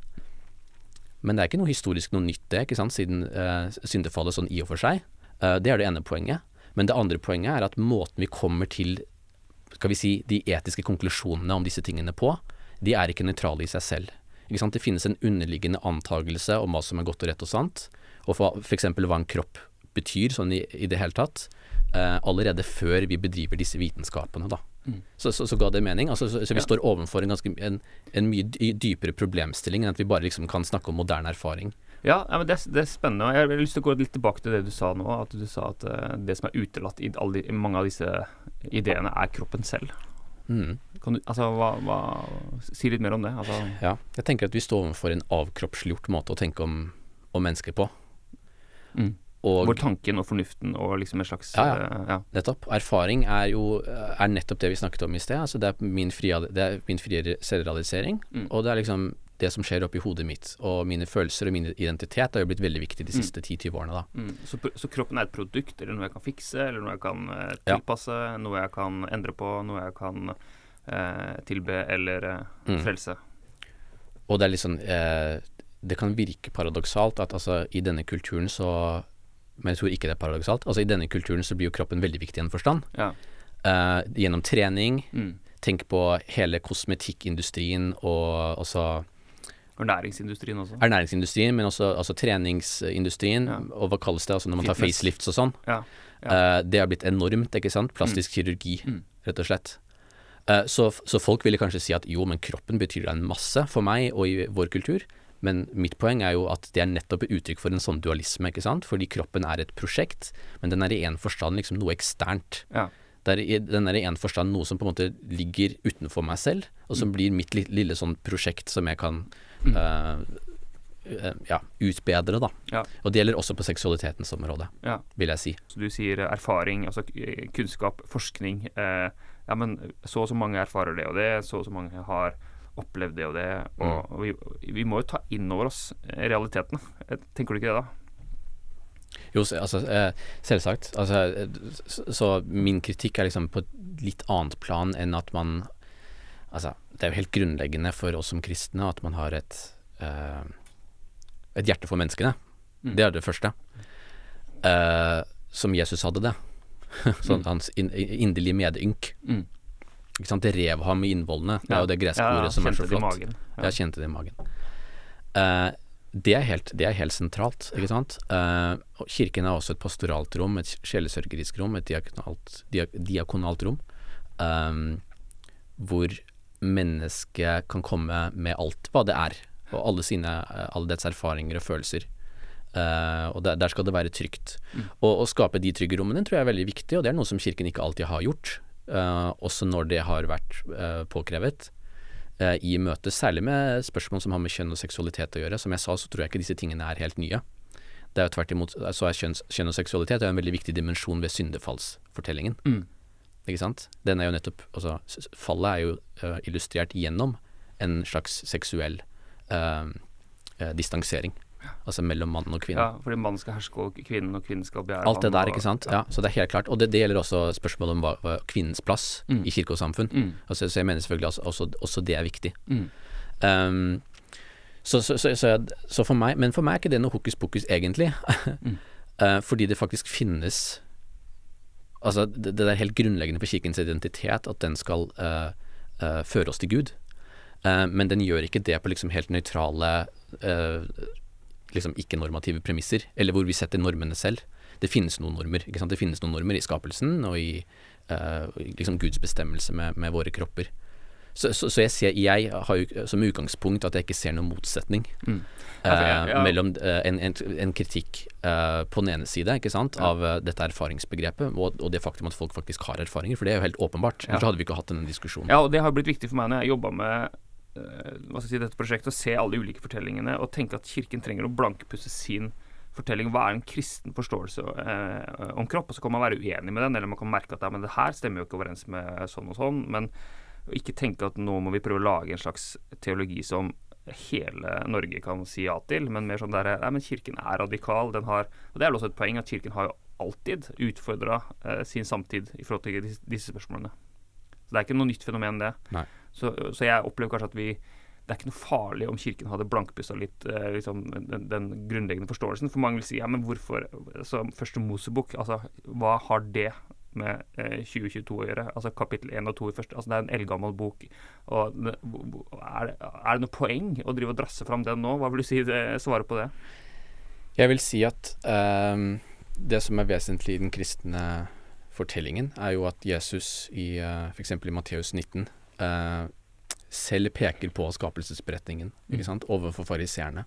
Men det er ikke noe historisk noe nytt, det, ikke sant, siden uh, syndefallet sånn i og for seg. Uh, det er det ene poenget. Men det andre poenget er at måten vi kommer til skal vi si, de etiske konklusjonene om disse tingene på, de er ikke nøytrale i seg selv. Det finnes en underliggende antagelse om hva som er godt og rett og sant, og f.eks. hva en kropp betyr sånn i, i det hele tatt, eh, allerede før vi bedriver disse vitenskapene. da. Mm. Så, så, så, ga det mening. Altså, så, så, vi ja. står overfor en, ganske, en, en, mye dypere problemstilling enn at vi bare liksom kan snakke om moderne erfaring. Ja, ja men det, det, er spennende. Jeg har lyst til å gå litt tilbake til det du sa nå. At du sa at uh, det som er utelatt i de, mange av disse ideene, er kroppen selv. Mm. Kan du, altså, hva, hva, Si litt mer om det. Altså. Ja, jeg tenker at vi står overfor en avkroppsliggjort måte å tenke om, om mennesker på. Mm. Og, Hvor tanken og fornuften og liksom en slags ja, ja. Uh, ja, nettopp. Erfaring er jo er nettopp det vi snakket om i sted. Altså det er min frie, det er min frie selvrealisering. Mm. Og det er liksom det som skjer oppi hodet mitt. Og mine følelser og min identitet har jo blitt veldig viktig de mm. siste ti-tyve årene. da. Mm. Så, så, kroppen er et produkt, eller noe jeg kan fikse, eller noe jeg kan uh, tilpasse, noe jeg kan endre på, noe jeg kan eh, tilbe eller mm. frelse. Og det er liksom Det kan virke paradoksalt at altså i denne kulturen så men jeg tror ikke det er paradoksalt. Altså I denne kulturen så blir jo kroppen veldig viktig i en forstand. Ja. Uh, gjennom trening. Mm. Tenk på hele kosmetikkindustrien og også Ernæringsindustrien også. Ernæringsindustrien, men også altså, treningsindustrien. Ja. Og hva kalles det altså når man Fitness. tar facelifts og sånn. Ja. Uh, det har blitt enormt, ikke sant. Plastisk mm. kirurgi, mm. rett og slett. Uh, så, så, folk ville kanskje si at jo, men kroppen betyr en masse for meg og i vår kultur. Men mitt poeng er jo at det er nettopp et uttrykk for en sånn dualisme, ikke sant. Fordi kroppen er et prosjekt, men den er i en forstand liksom noe eksternt. Ja. Er den er i en forstand noe som på en måte ligger utenfor meg selv, og som mm. blir mitt lille, lille sånn prosjekt som jeg kan. Uh, eh, ja, utbedre, da. Ja. Og det gjelder også på seksualitetens område, Ja. vil jeg si. Så du sier eh, erfaring, altså kunnskap, forskning. Eh, ja, men så og så mange erfarer det og det, så og så mange har opplevd det og det. Og, og vi, vi må jo ta inn over oss realiteten realitetene. Eh, Tenker du ikke det, da? Jo, altså, eh, selvsagt. Altså, eh, så, så min kritikk er liksom på et litt annet plan enn at man Altså, det er jo helt grunnleggende for oss som kristne at man har et uh, et hjerte for menneskene. Mm. Det er det første. Uh, som Jesus hadde det. *laughs* sånn Mm. hans in, inderlige medynk. Mm. Ikke sant? Det rev ham i innvollene. Det er jo det greske Ja, ja, som er så flott. Ja. Jeg kjente det i magen. Uh, det, er helt, det er helt sentralt, ikke sant. Uh, kirken er også et pastoralt rom, et sjelesørgerisk rom, et diakonalt, diak diakonalt rom, Um, hvor mennesket kan komme med alt hva det er, og alle sine, eh, alle dets erfaringer og følelser. Uh, og der, der skal det være trygt. Og å skape de trygge rommene tror jeg er veldig viktig, og det er noe som kirken ikke alltid har gjort, Uh, også når det har vært uh, påkrevet i møte, særlig med spørsmål som har med kjønn og seksualitet å gjøre. Som jeg sa, så tror jeg ikke disse tingene er helt nye. Det er jo tvert imot, så er kjønns, kjønn og seksualitet er en veldig viktig dimensjon ved syndefallsfortellingen. Mm. Ikke sant? Den er jo nettopp, altså, fallet er jo uh, illustrert gjennom en slags seksuell uh, uh, distansering. Altså mellom mann og kvinne. Ja, fordi mannen skal herske og kvinnen, og kvinnen skal begjære Alt det der, og- ikke sant. Ja, så det er helt klart. Og det, det gjelder også spørsmålet om hva, hva kvinnens plass Mm. i kirke og samfunn. Mm. Altså, så jeg mener selvfølgelig også, også, også det er viktig. Mm. Um, så, så, så, så, jeg- så for meg Men for meg er ikke det noe hokus pokus, egentlig. Mm. *laughs* Fordi det faktisk finnes Altså, det, det er helt grunnleggende for kirkens identitet at den skal uh, uh, føre oss til Gud. Uh, men den gjør ikke det på liksom helt nøytrale, liksom ikke-normative premisser, eller hvor vi setter normene selv. Det finnes noen normer. Det finnes noen normer i skapelsen og i liksom Guds bestemmelse med, med våre kropper. Så, så, så jeg, ser, jeg har jo som utgangspunkt at jeg ikke ser noen motsetning Mm. Ja, jeg- eh, ja. mellom eh, en, en, en kritikk eh, på den ene side ikke sant, Ja. av dette erfaringsbegrepet, og, og det faktum at folk faktisk har erfaringer, for det er jo helt åpenbart. Ja. Ellers hadde vi ikke hatt denne diskusjonen. Ja, og det har blitt viktig for meg når jeg jobba med hva skal jeg si, dette prosjektet, å se alle de ulike fortellingene og tenke at Kirken trenger å blankpusse sin fortelling. Hva er en kristen forståelse om kropp? Og så kan man være uenig med den, eller man kan merke at ja, men det her stemmer jo ikke overens med sånn og sånn. Men ikke tenke at nå må vi prøve å lage en slags teologi som hele Norge kan si ja til, men mer sånn der Nei, men Kirken er radikal. Den har Og det er vel også et poeng at Kirken har jo alltid utfordra eh, sin samtid i forhold til disse, disse spørsmålene. Så det er ikke noe nytt fenomen, det. Så, så jeg opplever kanskje at vi det er ikke noe farlig om Kirken hadde blankpussa litt eh, liksom, den, den grunnleggende forståelsen. For mange vil si ja, men hvorfor så Første Mosebok, altså hva har det med eh, 2022 å gjøre? Altså kapittel 1 og 2 i første altså Det er en eldgammel bok. Og er, det, er det noe poeng å drive og drasse fram den nå? Hva vil du si svare på det? Jeg vil si at um, det som er vesentlig i den kristne fortellingen, er jo at Jesus i uh, f.eks. i Matteus 19 uh, selv peker på skapelsesberetningen ikke sant, overfor fariseerne.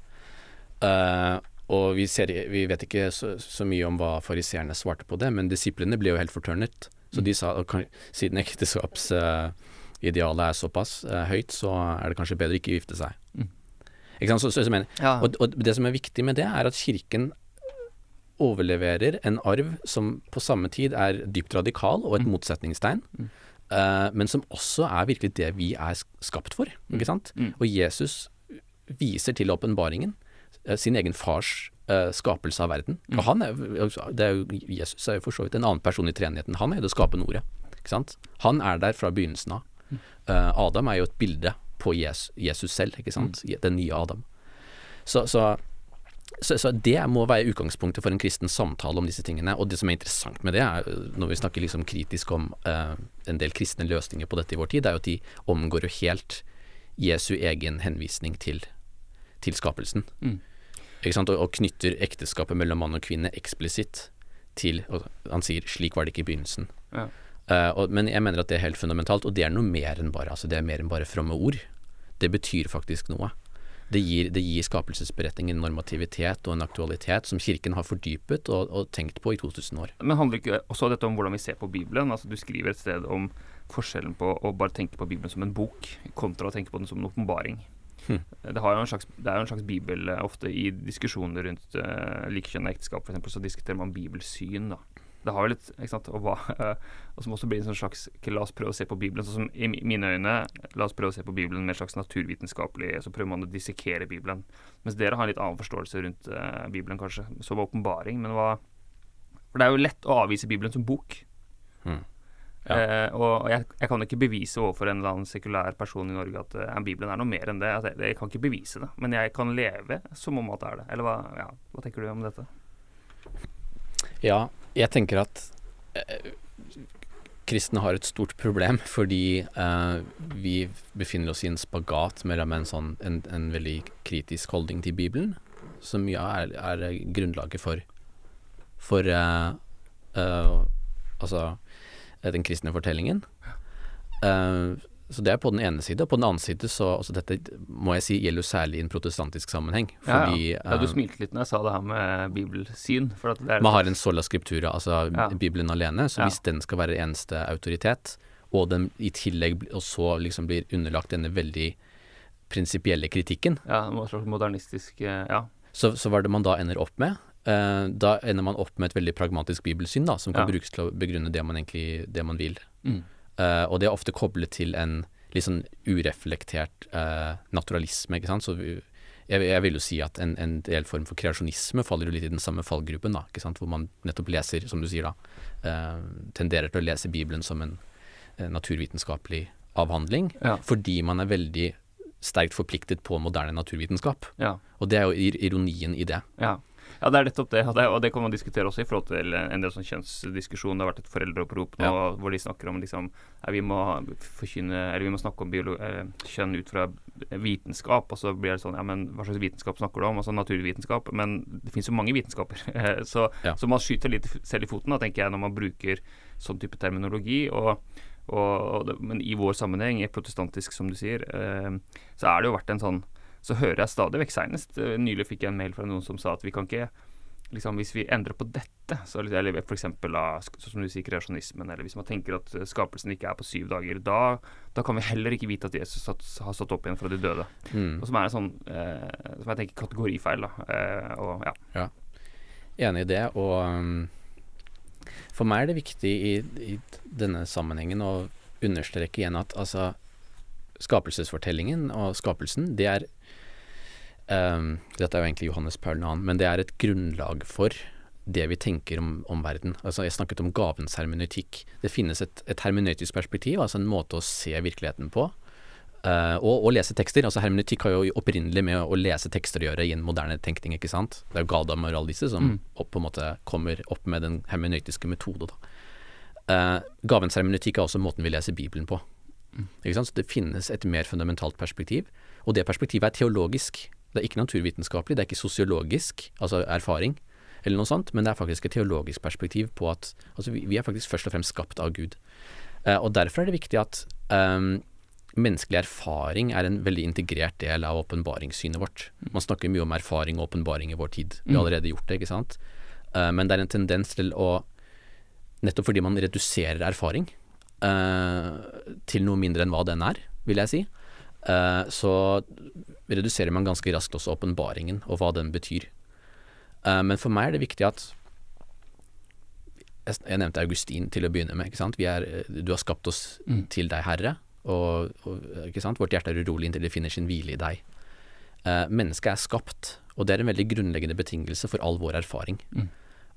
Eh, og vi, ser, vi vet ikke så, så mye om hva fariseerne svarte på det, men disiplene ble jo helt fortørnet. Så de sa at siden ekteskapsidealet er såpass eh, høyt, så er det kanskje bedre ikke å gifte seg. Mm. Ikke sant? Så, så, mener, Ja. og, og det som er viktig med det, er at kirken overleverer en arv som på samme tid er dypt radikal og et Mm. motsetningstegn, Mm. Uh, men som også er virkelig det vi er skapt for. Ikke sant? Mm. Og Jesus viser til åpenbaringen eh, sin egen fars eh, skapelse av verden. Mm. Og han er, det er jo, Jesus er jo for så vidt en annen person i treenigheten. Han er jo det skapende ordet. Ikke sant? Han er der fra begynnelsen av. Mm. Eh, Adam er jo et bilde på Jesus, Jesus selv, ikke sant? Mm. Den nye Adam. Så, så, så, så det må være utgangspunktet for en kristen samtale om disse tingene. Og det som er interessant med det, er, når vi snakker liksom kritisk om eh, en del kristne løsninger på dette i vår tid, er jo at de omgår jo helt Jesu egen henvisning til, til skapelsen. Mm. Og, og knytter ekteskapet mellom mann og kvinne eksplisitt til og Han sier 'slik var det ikke i begynnelsen'. Ja. Uh, og, men jeg mener at det er helt fundamentalt, og det er noe mer enn bare altså det er mer enn bare fromme ord. Det betyr faktisk noe. Det gir, det gir skapelsesberetningen normativitet og en aktualitet som Kirken har fordypet og, og tenkt på i 2000 år. Men handler ikke også dette om hvordan vi ser på Bibelen? Altså Du skriver et sted om forskjellen på å bare tenke på Bibelen som en bok, kontra å tenke på den som en åpenbaring. Hm. Det, har jo en slags, det er jo en slags bibel eh, ofte i diskusjoner rundt uh, likekjønna ekteskap, f.eks., så diskuterer man bibelsyn, da. Det har jo litt ikke sant, og, hva, eh, og som også blir en sånn slags La oss prøve å se på Bibelen sånn som i mine øyne La oss prøve å se på Bibelen med en slags naturvitenskapelig Så prøver man å dissekere Bibelen. Mens dere har en litt annen forståelse rundt uh, Bibelen, kanskje, som åpenbaring. Men hva For det er jo lett å avvise Bibelen som bok. Mm. Ja. Uh, og jeg, jeg kan ikke bevise overfor en eller annen sekulær person i Norge at uh, Bibelen er noe mer enn det. Altså, jeg, jeg kan ikke bevise det, men jeg kan leve som om at det er det. Eller hva, ja, hva tenker du om dette? Ja, jeg tenker at uh, kristne har et stort problem *laughs* fordi eh, vi befinner oss i en spagat mellom en sånn en, en veldig kritisk holdning til Bibelen, som ja er, er grunnlaget for for eh, eh, altså eh, den kristne fortellingen. Eh, så det er på den ene side. Og på den annen side så altså Dette må jeg si gjelder jo særlig i en protestantisk sammenheng. Fordi ja, ja. ja, du eh, smilte litt når jeg sa det her med bibelsyn. For at det man har en sola scriptura, altså Ja. Bibelen alene. Så hvis den skal være eneste autoritet, og den i tillegg og så liksom blir underlagt denne veldig prinsipielle kritikken, ja, en slags modernistisk eh, Ja. så, så hva er det man da ender opp med? Eh, da ender man opp med et veldig pragmatisk bibelsyn, da, som kan Ja. brukes til å begrunne det man egentlig det man vil. Mm. Eh, og det er ofte koblet til en litt sånn ureflektert eh, naturalisme, ikke sant. Så vi, jeg, jeg vil jo si at en, en del form for kreasjonisme faller jo litt i den samme fallgruppen, da, ikke sant. Hvor man nettopp leser, som du sier da, eh, tenderer til å lese Bibelen som en naturvitenskapelig avhandling, Ja. fordi man er veldig sterkt forpliktet på moderne naturvitenskap. Ja. Og det er jo ironien i det. Ja. Ja, det er nettopp det. Og det, og det kan man diskutere også i forhold til en del sånn kjønnsdiskusjon. Det har vært et foreldreopprop nå hvor de snakker om liksom ja, vi må forkynne Eller vi må snakke om eh, kjønn ut fra vitenskap. Og så blir det sånn Ja, men hva slags vitenskap snakker du om? Altså naturvitenskap. Men det finnes jo mange vitenskaper. *laughs* Eh, så, Ja. så man skyter litt selv i foten, da, tenker jeg, når man bruker sånn type terminologi. og og, og men i vår sammenheng, protestantisk som du sier, eh, så er det jo vært en sånn Så hører jeg stadig vekk seinest eh, Nylig fikk jeg en mail fra noen som sa at vi kan ikke liksom Hvis vi endrer på dette, så, eller eksempel da, sånn som du sier kreasjonismen, eller hvis man tenker at eh, skapelsen ikke er på syv dager, da, da kan vi heller ikke vite at Jesus satt, har stått opp igjen fra de døde. Mm. Og som er en sånn eh, Som jeg tenker kategorifeil, da. Eh, og ja. Enig i det, og um, for meg er det viktig i, i denne sammenhengen å understreke igjen at altså skapelsesfortellingen og skapelsen, det er um, Dette er jo egentlig Johannes Paul 2., men det er et grunnlag for det vi tenker om, om verden. Altså Jeg snakket om gavens hermeneutikk. Det finnes et, et hermeneutisk perspektiv, altså en måte å se virkeligheten på. Uh, og, og lese tekster. altså Hermeneutikk har jo opprinnelig med å lese tekster å gjøre i en moderne tenkning. ikke sant? Det er jo alle disse som Mm. opp, på en måte kommer opp med den hermeneutiske metode. Eh, gavens hermeneutikk er også måten vi leser Bibelen på. Ikke sant? Så Det finnes et mer fundamentalt perspektiv, og det perspektivet er teologisk. Det er ikke naturvitenskapelig, det er ikke sosiologisk, altså erfaring, eller noe sånt, men det er faktisk et teologisk perspektiv på at altså vi, vi er faktisk først og fremst skapt av Gud. Eh, og derfor er det viktig at ehm, menneskelig erfaring er en veldig integrert del av åpenbaringssynet vårt. Man snakker mye om erfaring og åpenbaring i vår tid. Vi har allerede gjort det, ikke sant. Eh, men det er en tendens til å Nettopp fordi man reduserer erfaring eh, til noe mindre enn hva den er, vil jeg si, eh, så reduserer man ganske raskt også åpenbaringen og hva den betyr. Eh, men for meg er det viktig at jeg, nevnte Augustin til å begynne med. ikke er, eh, du har skapt oss til deg, Herre, og, og vårt hjerte er urolig inntil det finner sin hvile i deg. Eh, mennesket er skapt, og det er en veldig grunnleggende betingelse for all vår erfaring.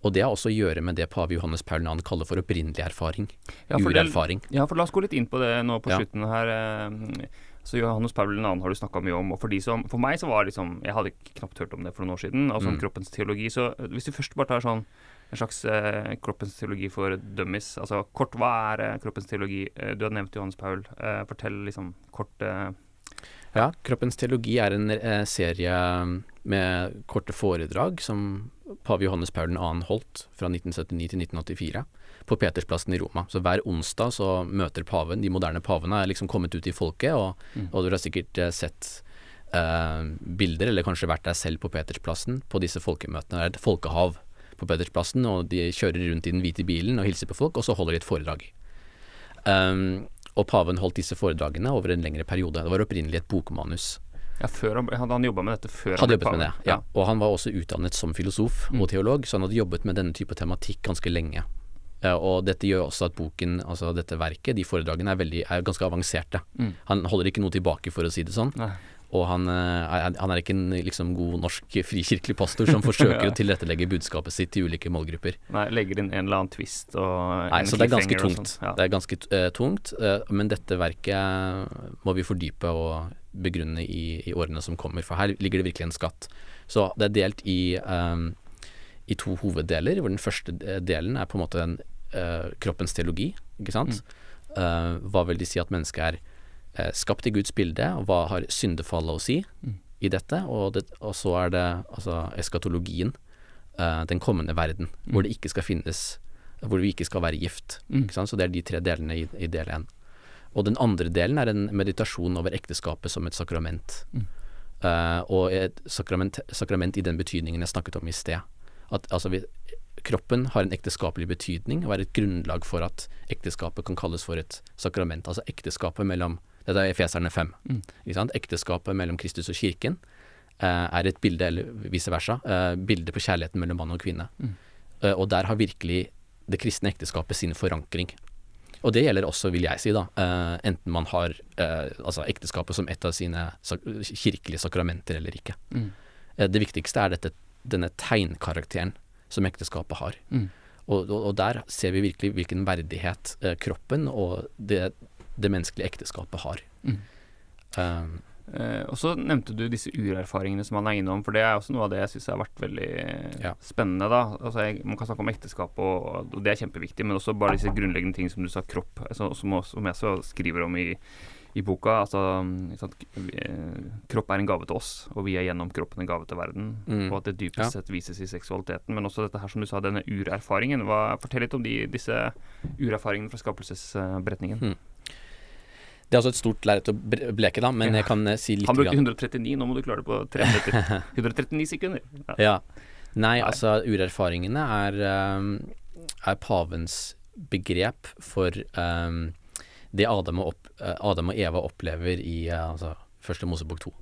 Og det har også å gjøre med det pave Johannes Paul 2 kaller for opprinnelig erfaring. Ja, Urerfaring. Ja, for la oss gå litt inn på det nå på Ja. slutten her. Så Johannes Paul 2 har du snakka mye om. Og for, de som, for meg så var liksom Jeg hadde knapt hørt om det for noen år siden. Altså om Mm. kroppens teologi. Så eh, hvis du først bare tar sånn en slags eh, kroppens teologi for dummies. Altså kort, hva er eh, kroppens teologi? Eh, du har nevnt Johannes Paul. Eh, fortell liksom kort eh, Ja, Kroppens teologi er en serie med korte foredrag som pave Johannes Paul 2 holdt fra 1979 til 1984 på Petersplassen i Roma. Så hver onsdag så møter paven, de moderne pavene er liksom kommet ut i folket, og, og du har sikkert eh, sett eh, bilder, eller kanskje vært der selv på Petersplassen på disse folkemøtene. Det er et folkehav på Petersplassen, og de kjører rundt i den hvite bilen og hilser på folk, og så holder de et foredrag. Um, og paven holdt disse foredragene over en lengre periode. Det var opprinnelig et bokmanus. Ja, han, hadde han jobba med dette før Hadde ble jobbet med det, pave? ja. Og han var også utdannet som filosof Mm. og teolog, så han hadde jobbet med denne type tematikk ganske lenge. Eh, og dette gjør også at boken, altså dette verket, de foredragene, er, veldig, er ganske avanserte. Mm. Han holder ikke noe tilbake, for å si det sånn. Nei. Og han, eh, han er ikke en liksom, god norsk frikirkelig pastor som forsøker *laughs* Ja. å tilrettelegge budskapet sitt til ulike målgrupper. Nei, legger inn en eller annen twist og Nei, så det er ganske tungt. sånn. Ja. Det er ganske uh, tungt, uh, men dette verket må vi fordype og begrunne i, i årene som kommer, for her ligger det virkelig en skatt. Så det er delt i, eh, i to hoveddeler, hvor den første delen er på en måte en, uh, kroppens teologi, ikke sant? Eh, hva vil de si at mennesket er uh, skapt i Guds bilde, og hva har syndefallet å si i dette? Og, det, og så er det altså eskatologien, den kommende verden, hvor det ikke skal finnes hvor vi ikke skal være gift. Ikke sant? Så det er de tre delene i, i del én. Og den andre delen er en meditasjon over ekteskapet som et sakrament. Uh, og et sakrament, sakrament i den betydningen jeg snakket om i sted. At altså, vi, kroppen har en ekteskapelig betydning og er et grunnlag for at ekteskapet kan kalles for et sakrament. Altså ekteskapet mellom Dette er Efeserne 5. Ikke sant? Ekteskapet mellom Kristus og kirken eh, er et bilde, eller vice versa, eh, bilde på kjærligheten mellom mann og kvinne. Eh, og der har virkelig det kristne ekteskapet sin forankring. Og det gjelder også, vil jeg si, da, eh, enten man har eh, altså ekteskapet som et av sine sak kirkelige sakramenter eller ikke. Eh, det viktigste er dette, denne tegnkarakteren som ekteskapet har. Og, og, og der ser vi virkelig hvilken verdighet eh, kroppen og det, det menneskelige ekteskapet har. Eh, Eh, og så nevnte du disse urerfaringene som han er innom, for det er også noe av det jeg syns har vært veldig Ja. spennende. da Altså jeg, Man kan snakke om ekteskap, og, og det er kjempeviktig, men også bare disse grunnleggende ting som du sa, kropp, altså, som, også, som jeg så skriver om i, i boka. Altså, eh, kropp er en gave til oss, og vi er gjennom kroppen en gave til verden. Mm. Og at det dypest Ja. sett vises i seksualiteten. Men også dette her som du sa, denne urerfaringen. Hva, fortell litt om de, disse urerfaringene fra skapelsesberetningen. Mm. Det er også et stort lerret å bleke, da, men Ja. jeg kan eh, si litt Han brukte 139, nå må du klare det på 330. 139 *laughs* sekunder. Ja. Ja. Nei, altså urerfaringene er, um, er pavens begrep for um, det Adam og, opp, eh, Adam og Eva opplever i eh, altså, første Mosebok 2.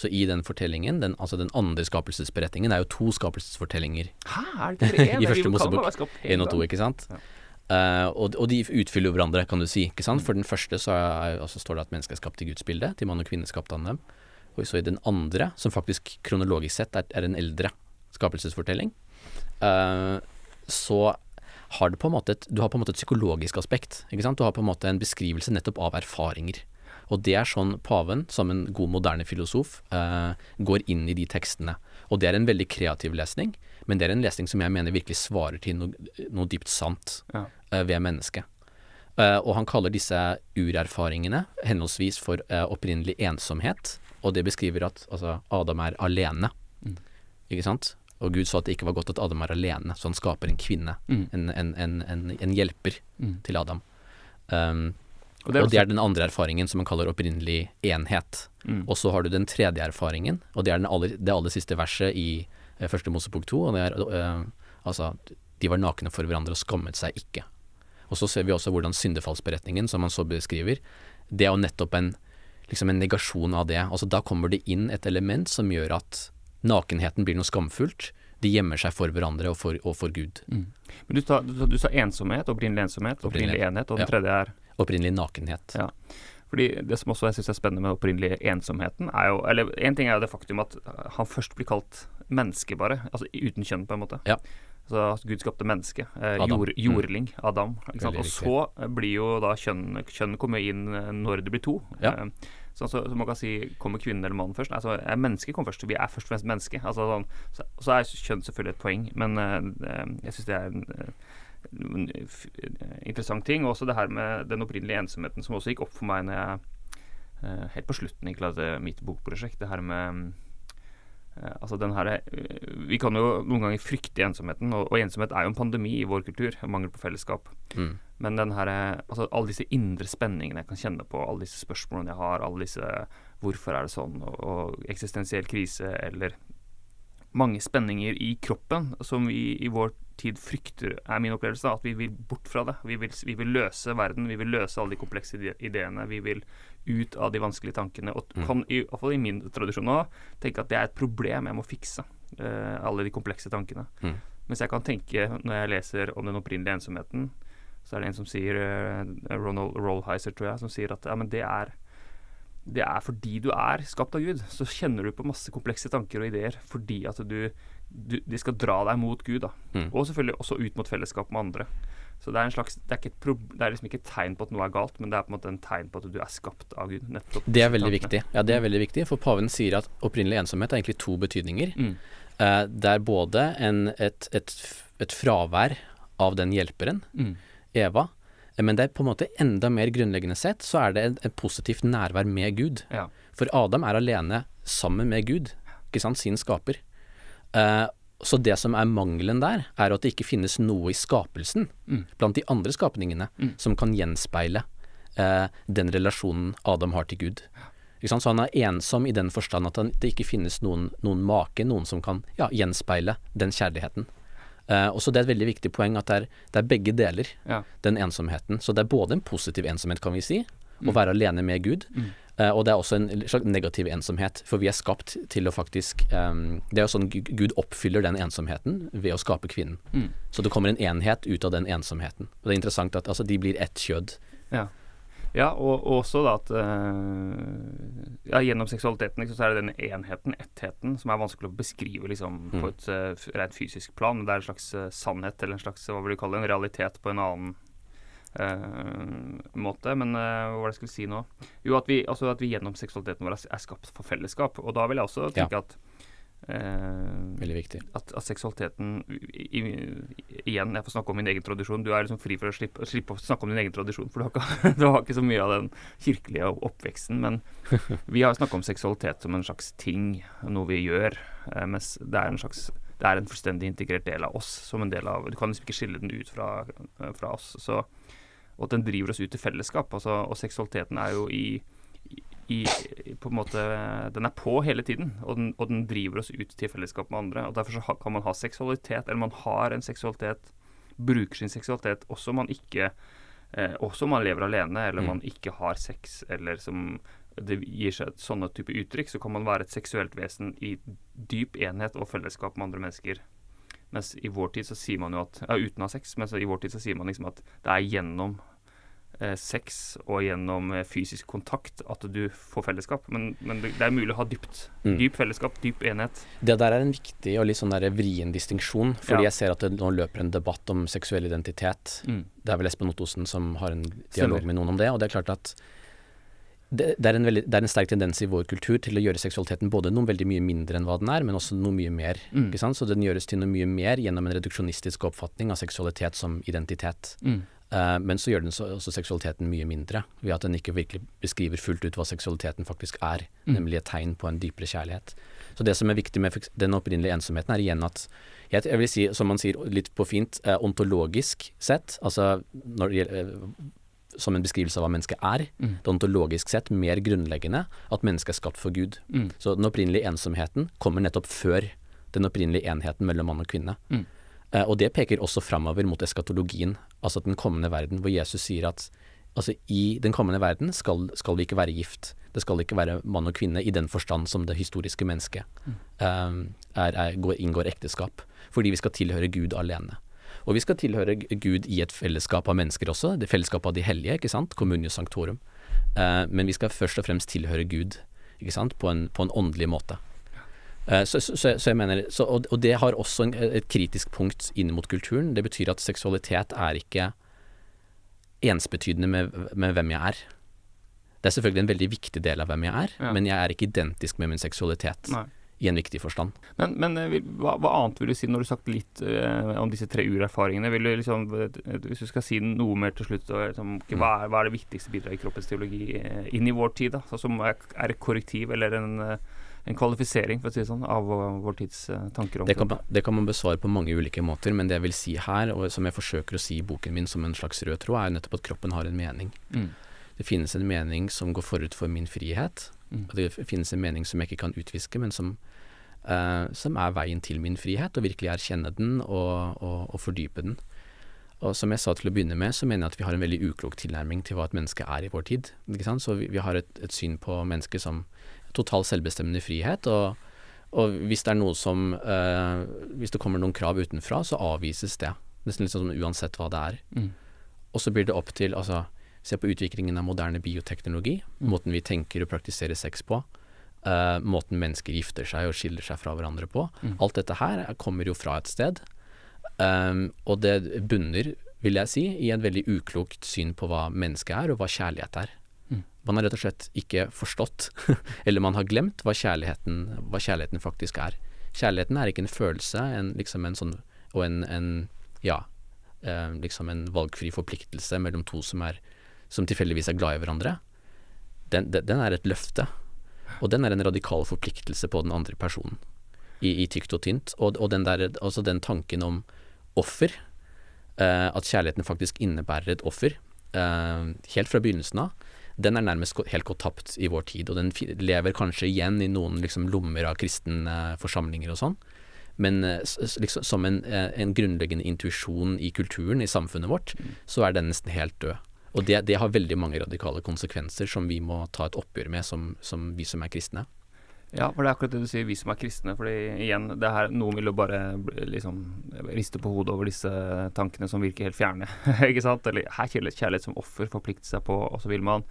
Så i den fortellingen, den, altså den andre skapelsesberetningen, det er jo to skapelsesfortellinger Hæ, er det ikke det? *laughs* I første Mosebok 1 og 2, ikke sant? Ja. Uh, og, og de utfyller jo hverandre, kan du si. ikke sant? For den første så er, altså står det at mennesket er skapt i Guds bilde. Til mann og kvinne skapte han dem. Og så i den andre, som faktisk kronologisk sett er, er en eldre skapelsesfortelling, uh, så har du på en måte et, du har på en måte et psykologisk aspekt. ikke sant? Du har på en måte en beskrivelse nettopp av erfaringer. Og det er sånn paven, som en god moderne filosof, eh, går inn i de tekstene. Og det er en veldig kreativ lesning, men det er en lesning som jeg mener virkelig svarer til noe, noe dypt sant Ja. eh, ved mennesket. Eh, og han kaller disse urerfaringene henholdsvis for eh, opprinnelig ensomhet, og det beskriver at altså, Adam er alene. Ikke sant? Og Gud sa at det ikke var godt at Adam er alene, så han skaper en kvinne, Mm. en, en, en, en, en hjelper Mm. til Adam. Um, Og det og det er den andre erfaringen som man kaller opprinnelig enhet. Mm. Og så har du den tredje erfaringen, og det er den aller, det aller siste verset i eh, første Mosebok 2, og det er uh, altså de var nakne for hverandre og skammet seg ikke. Og så ser vi også hvordan syndefallsberetningen, som han så beskriver, det er jo nettopp en, liksom en negasjon av det. Altså da kommer det inn et element som gjør at nakenheten blir noe skamfullt. De gjemmer seg for hverandre og for, og for Gud. Men du, sa- du, du sa ensomhet, opprinnelig ensomhet, opprinnelig Opprinnelig. enhet, og den Ja. tredje er Opprinnelig nakenhet. Ja. Fordi Det som også jeg syns er spennende med opprinnelig ensomheten, er jo Eller én ting er jo det faktum at han først blir kalt menneske, bare. Altså uten kjønn, på en måte. Ja. Så at Gud skapte menneske. Eh, Adam. jord, jordling. Adam. Og så blir jo da kjønn Kjønn kommer inn eh, når det blir to. Ja. Eh, sånn så, så man kan si kommer kvinnen eller mannen først? Altså, er mennesket kommer først. Vi er først og fremst menneske. Altså, sånn, så, så er kjønn selvfølgelig et poeng, men eh, eh, jeg syns det er en uh, interessant ting. Og også det her med den opprinnelige ensomheten som også gikk opp for meg når jeg uh, helt på slutten egentlig hadde mitt bokprosjekt. Det her med eh, Altså den her eh, Vi kan jo noen ganger frykte ensomheten, og, og ensomhet er jo en pandemi i vår kultur. Mangel på fellesskap. Mm. Men den her, eh, altså alle disse indre spenningene jeg kan kjenne på, alle disse spørsmålene jeg har, alle disse hvorfor er det sånn, og, og eksistensiell krise, eller mange spenninger i kroppen som vi i vår tid frykter, er min opplevelse. At vi vil bort fra det. Vi vil, vi vil løse verden. Vi vil løse alle de komplekse ideene. Vi vil ut av de vanskelige tankene. Og Mm. kan, i hvert fall i min tradisjon nå, tenke at det er et problem jeg må fikse. Uh, alle de komplekse tankene. Mm. Mens jeg kan tenke, når jeg leser om den opprinnelige ensomheten, så er det en som sier, uh, Ronald Rollheiser, tror jeg, som sier at ja, men det er det er fordi du er skapt av Gud. Så kjenner du på masse komplekse tanker og ideer fordi at du, du De skal dra deg mot Gud, da. Mm. Og selvfølgelig også ut mot fellesskap med andre. Så det er en slags Det er, ikke et prob det er liksom ikke et tegn på at noe er galt, men det er på en måte en tegn på at du er skapt av Gud. Nettopp. Det er veldig viktig. Ja, det er veldig viktig, for paven sier at opprinnelig ensomhet er egentlig to betydninger. Mm. Eh, det er både en, et, et, et fravær av den hjelperen, Mm. Eva, eh, men det er på en måte enda mer grunnleggende sett, så er det et, et positivt nærvær med Gud. Ja. For Adam er alene sammen med Gud, ikke sant, sin skaper. Eh, så det som er mangelen der, er at det ikke finnes noe i skapelsen, Mm. blant de andre skapningene, Mm. som kan gjenspeile eh, den relasjonen Adam har til Gud. Ikke sant? Så han er ensom i den forstand at det ikke finnes noen, noen make, noen som kan ja, gjenspeile den kjærligheten. Eh, og så Det er et veldig viktig poeng at det er, det er begge deler, Ja. den ensomheten. Så det er både en positiv ensomhet, kan vi si, å Mm. være alene med Gud, Mm. Eh, og det er også en slags negativ ensomhet, for vi er skapt til å faktisk ehm, Det er jo sånn Gu- Gud oppfyller den ensomheten ved å skape kvinnen. Mm. Så det kommer en enhet ut av den ensomheten. Og det er interessant at altså, de blir ett kjød. Ja. Ja, og, og også da at uh, ja, Gjennom seksualiteten liksom, så er det den enheten, ettheten, som er vanskelig å beskrive liksom, på Mm. et uh, rent fysisk plan. Men det er en slags uh, sannhet, eller en slags hva vil du kalle det, en realitet på en annen måte. Men eh, hva var det jeg skulle si nå? Jo, at vi, altså, at vi gjennom seksualiteten vår er, er skapt for fellesskap. Og da vil jeg også tenke at eh, Veldig viktig. at, at seksualiteten i, i, Igjen, jeg får snakke om min egen tradisjon. Du er liksom fri for å slippe, slippe å snakke om din egen tradisjon, for du har, ikke, *laughs* du har ikke så mye av den kirkelige oppveksten. Men *laughs* vi har snakka om seksualitet som en slags ting, noe vi gjør. Eh, mens det er en slags det er en fullstendig integrert del av oss. som en del av, Du kan liksom ikke skille den ut fra, eh, fra oss. Så, og at den driver oss ut i fellesskap. Altså, og seksualiteten er jo i, i, på en måte Den er på hele tiden, og den, og den driver oss ut til fellesskap med andre. og Derfor så ha, kan man ha seksualitet, eller man har en seksualitet, bruker sin seksualitet også om man ikke eh, Også om man lever alene, eller Mm. man ikke har sex, eller som det gir seg et sånne type uttrykk, så kan man være et seksuelt vesen i dyp enhet og fellesskap med andre mennesker. Mens i vår tid så sier man jo at Ja, uten å ha sex, men i vår tid så sier man liksom at det er gjennom eh, sex og gjennom eh, fysisk kontakt at du får fellesskap. Men, men det, det er mulig å ha dypt. Mm. Dyp fellesskap, dyp enhet. Det der er en viktig og litt sånn der vrien distinksjon, fordi Ja. jeg ser at det nå løper en debatt om seksuell identitet. Det er vel Espen Ottosen som har en dialog Stemmer. med noen om det, og det er klart at det, det, er en veldig, det er en sterk tendens i vår kultur til å gjøre seksualiteten både noe veldig mye mindre enn hva den er, men også noe mye mer. Mm. Så den gjøres til noe mye mer gjennom en reduksjonistisk oppfatning av seksualitet som identitet. Mm. Uh, men så gjør den så, også seksualiteten mye mindre, ved at den ikke virkelig beskriver fullt ut hva seksualiteten faktisk er, Mm. nemlig et tegn på en dypere kjærlighet. Så det som er viktig med den opprinnelige ensomheten, er igjen at jeg, jeg vil si, som man sier litt på fint, eh, ontologisk sett, altså når det gjelder, eh, som en beskrivelse av hva mennesket er, Mm. det ontologisk sett mer grunnleggende at mennesket er skapt for Gud. Mm. Så den opprinnelige ensomheten kommer nettopp før den opprinnelige enheten mellom mann og kvinne. Mm. Eh, og det peker også framover mot eskatologien, altså den kommende verden, hvor Jesus sier at altså i den kommende verden skal, skal vi ikke være gift. Det skal ikke være mann og kvinne i den forstand som det historiske mennesket eh, er, er, går, inngår ekteskap. Fordi vi skal tilhøre Gud alene. Og vi skal tilhøre Gud i et fellesskap av mennesker også, det fellesskapet av de hellige, ikke sant, communio sanctorum. Eh, men vi skal først og fremst tilhøre Gud, ikke sant, på en, på en åndelig måte. Eh, Så, så, så, jeg mener, så, og, og det har også en, et kritisk punkt inn mot kulturen. Det betyr at seksualitet er ikke ensbetydende med, med hvem jeg er. Det er selvfølgelig en veldig viktig del av hvem jeg er, Ja. men jeg er ikke identisk med min seksualitet Nei. I en viktig forstand. Men, men eh, hva, hva annet vil du si når du har sagt litt uh, om disse tre urerfaringene? Vil du liksom, eh, hvis du skal si noe mer til slutt, så, liksom, hva, er, hva er det viktigste bidraget i kroppens teologi uh, inn i vår tid? da? Så, som er, er et korrektiv eller en, uh, en kvalifisering for å si det sånn, av vår, tids tanker om Det kan, det kan man besvare på mange ulike måter, men det jeg vil si her, og som jeg forsøker å si i boken min som en slags rød tråd, er nettopp at kroppen har en mening. Mm. Det finnes en mening som går forut for min frihet, Mm. og det finnes en mening som jeg ikke kan utviske, men som eh, som er veien til min frihet, og virkelig erkjenne den og, og, og fordype den. Og som jeg sa til å begynne med, så mener jeg at vi har en veldig uklok tilnærming til hva et menneske er i vår tid. Ikke sant? Så vi, vi har et, et, syn på mennesket som total selvbestemmende frihet. Og, og hvis det er noe som uh, Hvis det kommer noen krav utenfra, så avvises det. Nesten litt sånn uansett hva det er. Mm. Og så blir det opp til altså Se på utviklingen av moderne bioteknologi. Mm. Måten vi tenker og praktiserer sex på. Uh, måten mennesker gifter seg og skiller seg fra hverandre på. Mm. Alt dette her kommer jo fra et sted. Um, og det bunner, vil jeg si, i en veldig uklokt syn på hva mennesket er, og hva kjærlighet er. Mm. Man har rett og slett ikke forstått, *laughs* eller man har glemt, hva kjærligheten, hva kjærligheten, faktisk er. Kjærligheten er ikke en følelse, en, liksom en sånn, og en, en ja, eh, liksom en valgfri forpliktelse mellom to som, er, som tilfeldigvis er glad i hverandre. Den, den, den, er et løfte, og den er en radikal forpliktelse på den andre personen, i, i tykt og tynt. Og, og den, der, altså den tanken om offer. eh, at kjærligheten faktisk innebærer et offer, eh, helt fra begynnelsen av. Den er nærmest helt gått tapt i vår tid, og den lever kanskje igjen i noen liksom, lommer av kristne forsamlinger og sånn. Men uh, liksom, som en, en grunnleggende intuisjon i kulturen, i samfunnet vårt, mm. så er den nesten helt død. Og det, det, har veldig mange radikale konsekvenser som vi må ta et oppgjør med, som, som vi som er kristne. Ja, for det er akkurat det du sier, vi som er kristne. fordi igjen, det her, noen vil jo bare liksom riste på hodet over disse tankene som virker helt fjerne. *laughs* ikke sant? Eller her kjærlighet, kjærlighet som offer, forplikte seg på, og så vil man.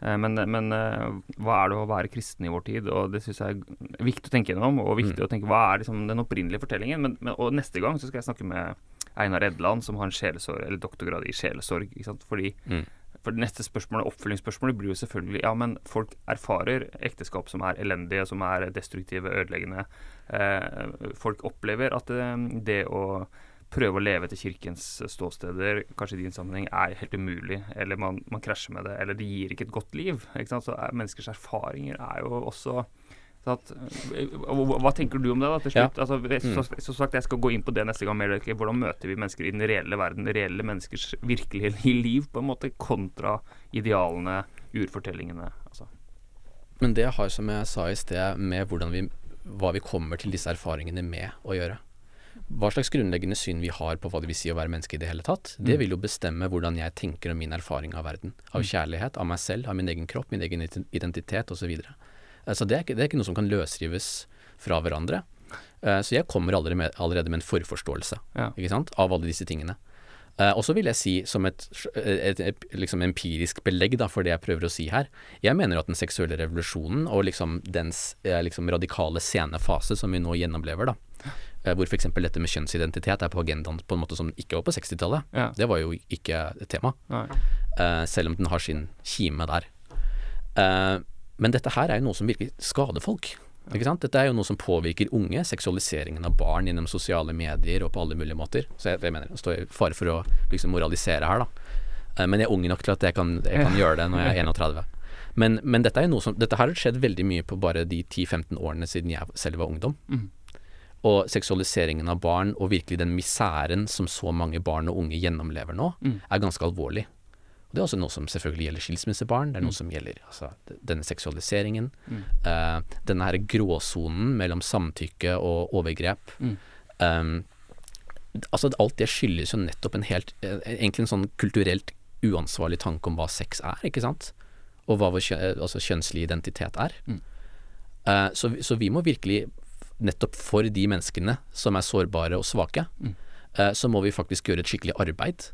Eh, men, men, eh, hva er det å være kristen i vår tid? Og Det syns jeg er viktig å tenke gjennom. Og viktig mm. å tenke hva er liksom den opprinnelige fortellingen. Men, men, og neste gang så skal jeg snakke med Einar Edland, som har en sjelesorg, eller doktorgrad i sjelesorg. Ikke sant? Fordi mm. For det neste spørsmålet, oppfølgingsspørsmålet blir jo selvfølgelig ja, men folk erfarer ekteskap som er elendige, som er destruktive, ødeleggende. Eh, folk opplever at det, eh, det å prøve å leve etter kirkens ståsteder, kanskje i din sammenheng, er helt umulig. Eller man, man krasjer med det, eller det gir ikke et godt liv. Så er, Menneskers erfaringer er jo også at, eh, hva tenker du om det da, til slutt? Ja. Altså, så, så, sagt, Jeg skal gå inn på det neste gang. Mer, hvordan møter vi mennesker i den reelle verden? Reelle menneskers virkelige *laughs* liv, på en måte, kontra idealene, urfortellingene. Altså. Men det har, som jeg sa i sted, med vi, hva vi kommer til disse erfaringene med å gjøre. Hva slags grunnleggende syn vi har på hva det vil si å være menneske i det hele tatt, det mm. vil jo bestemme hvordan jeg tenker om min erfaring av verden. Av mm. kjærlighet, av meg selv, av min egen kropp, min egen identitet osv. Så det er, ikke, det er ikke noe som kan løsrives fra hverandre. Uh, så jeg kommer allerede med, allerede med en forforståelse ja. av alle disse tingene. Uh, og så vil jeg si, som et, et, et liksom empirisk belegg da, for det jeg prøver å si her Jeg mener at den seksuelle revolusjonen og liksom dens uh, liksom radikale senefase som vi nå gjennomlever, da, hvor f.eks. dette med kjønnsidentitet er på agendaen på en måte som ikke var på 60-tallet, ja. det var jo ikke et tema. selv om den har sin kime der. Men dette her er jo noe som virkelig skader folk. Dette er jo noe som påvirker unge. Seksualiseringen av barn gjennom sosiale medier og på alle mulige måter. Så jeg, jeg mener, jeg står i fare for å liksom moralisere her, da. Eh, men jeg er ung nok til at jeg kan, jeg kan *laughs* gjøre det når jeg er 31. Men, men dette, er noe som, dette har skjedd veldig mye på bare de 10-15 årene siden jeg selv var ungdom. Mm. Og seksualiseringen av barn, og virkelig den misæren som så mange barn og unge gjennomlever nå, mm. er ganske alvorlig. Og Det er også noe som selvfølgelig gjelder skilsmissebarn. Det er noe mm. som gjelder altså, denne seksualiseringen. Mm. Uh, denne her gråsonen mellom samtykke og overgrep. Mm. Um, altså Alt det skyldes jo nettopp en helt eh, Egentlig en sånn kulturelt uansvarlig tanke om hva sex er, ikke sant? Og hva vår altså, kjønnslig identitet er. Mm. Uh, så, så, vi må virkelig, nettopp for de menneskene som er sårbare og svake, uh, så må vi faktisk gjøre et skikkelig arbeid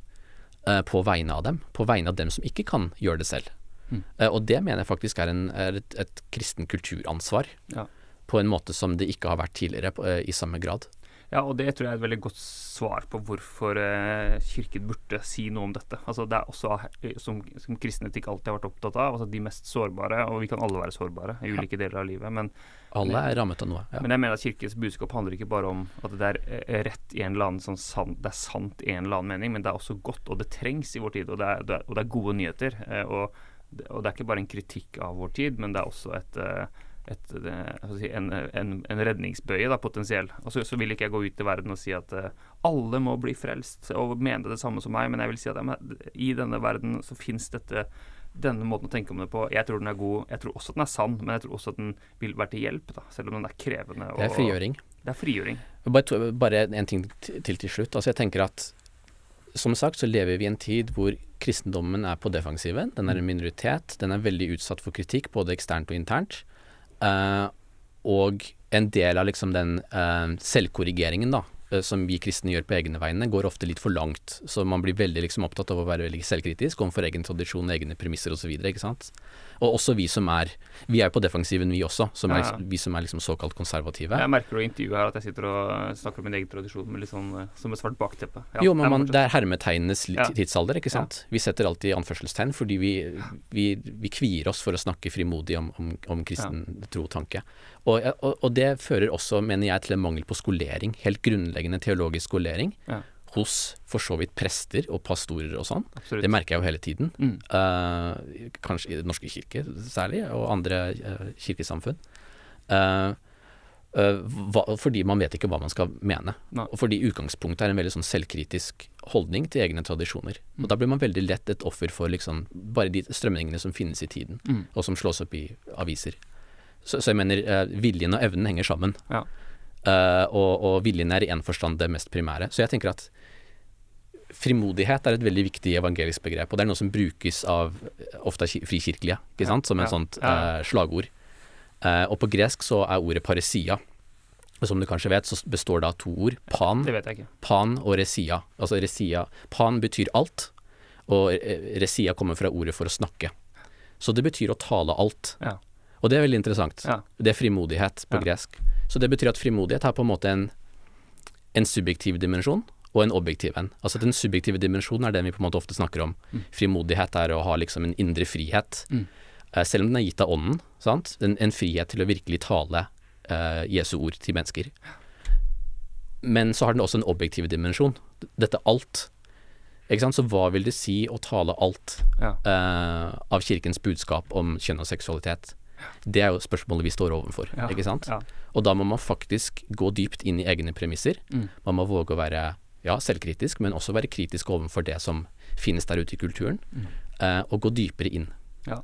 på vegne av dem. På vegne av dem som ikke kan gjøre det selv. Mm. Uh, og det mener jeg faktisk er, en, er et, et kristen kulturansvar. Ja. På en måte som det ikke har vært tidligere uh, i samme grad. Ja, og det tror jeg er et veldig godt svar på hvorfor eh, Kirken burde si noe om dette. Altså Det er også som, som kristne ikke alltid har vært opptatt av, altså de mest sårbare, og vi kan alle være sårbare i ulike deler av livet. Men, alle er rammet av noe. Ja. Men jeg mener at Kirkens budskap handler ikke bare om at det er eh, rett i en eller annen sånn sant, det er sant i en eller annen mening, men det er også godt, og det trengs i vår tid, og det er, det er, og det er gode nyheter. Eh, og, og, det er ikke bare en kritikk av vår tid, men det er også et eh, et, si, en, en, en, redningsbøye, da, potensiell. Og så, så, vil ikke jeg gå ut i verden og si at uh, alle må bli frelst og mene det samme som meg, men jeg vil si at ja, i denne verden så fins dette denne måten å tenke om det på, jeg tror den er god. Jeg tror også den er sann, men jeg tror også at den vil være til hjelp, da, selv om den er krevende. Det er frigjøring. Det er frigjøring. Bare, bare en ting til til slutt. Altså jeg tenker at som sagt så lever vi i en tid hvor kristendommen er på defensiven. Den er en minoritet. Den er veldig utsatt for kritikk, både eksternt og internt. Uh, og en del av liksom den uh, selvkorrigeringen, da, Eh, som vi kristne gjør på egne vegne, går ofte litt for langt. Så man blir veldig liksom opptatt av å være veldig selvkritisk overfor egen tradisjon, egne premisser osv. Ikke sant. Og også vi som er Vi er jo på defensiven, vi også. Som er, ja. Vi som er liksom såkalt konservative. Jeg merker i intervjuet her at jeg sitter og snakker om min egen tradisjon med litt sånn eh, som et svart bakteppe. Ja, jo, men man, det er hermetegnenes tidsalder, ikke sant. Vi setter alltid anførselstegn fordi vi, vi, vi, kvier oss for å snakke frimodig om, om, om kristen tro og tanke. Og, og, og, det fører også, mener jeg, til en mangel på skolering. Helt grunnleggende teologisk skolering. Ja. Hos for så vidt prester og pastorer og sånn. Det merker jeg jo hele tiden. Mm. Uh, kanskje i Den norske kirke særlig, og andre uh, kirkesamfunn. Uh, hva, fordi man vet ikke hva man skal mene. Nei. Og fordi utgangspunktet er en veldig sånn selvkritisk holdning til egne tradisjoner. Mm. Og da blir man veldig lett et offer for liksom bare de strømningene som finnes i tiden, mm. og som slås opp i aviser. Så, så jeg mener, uh, viljen og evnen henger sammen. Ja. Uh, og, og, viljen er i én forstand det mest primære. Så jeg tenker at frimodighet er et veldig viktig evangelisk begrep, og det er noe som brukes av ofte frikirkelige, ikke sant, som et sånt uh, slagord. og på gresk så er ordet paresia. Og som du kanskje vet, så består det av to ord. Pan, pan og resia. Altså resia Pan betyr alt, og resia kommer fra ordet for å snakke. Så det betyr å tale alt. Ja. Og det er veldig interessant. Ja. Det er frimodighet på ja. gresk. Så det betyr at frimodighet har på en måte en, en subjektiv dimensjon og en objektiv en. Altså den subjektive dimensjonen er den vi på en måte ofte snakker om. Mm. Frimodighet er å ha liksom en indre frihet. Mm. Uh, selv om den er gitt av ånden. Sant? En, en frihet til å virkelig tale uh, Jesu ord til mennesker. Men så har den også en objektiv dimensjon. Dette alt. Ikke sant? Så hva vil det si å tale alt ja. uh, av kirkens budskap om kjønn og seksualitet? Det er jo spørsmålet vi står overfor, ja, ikke sant. Ja. Og da må man faktisk gå dypt inn i egne premisser. Mm. Man må våge å være ja, selvkritisk, men også være kritisk overfor det som finnes der ute i kulturen, mm. eh, og gå dypere inn. Ja.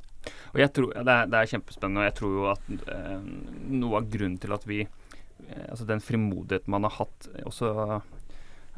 Og jeg tror, det er, det er, kjempespennende, og jeg tror jo at eh, noe av grunnen til at vi eh, Altså den frimodigheten man har hatt også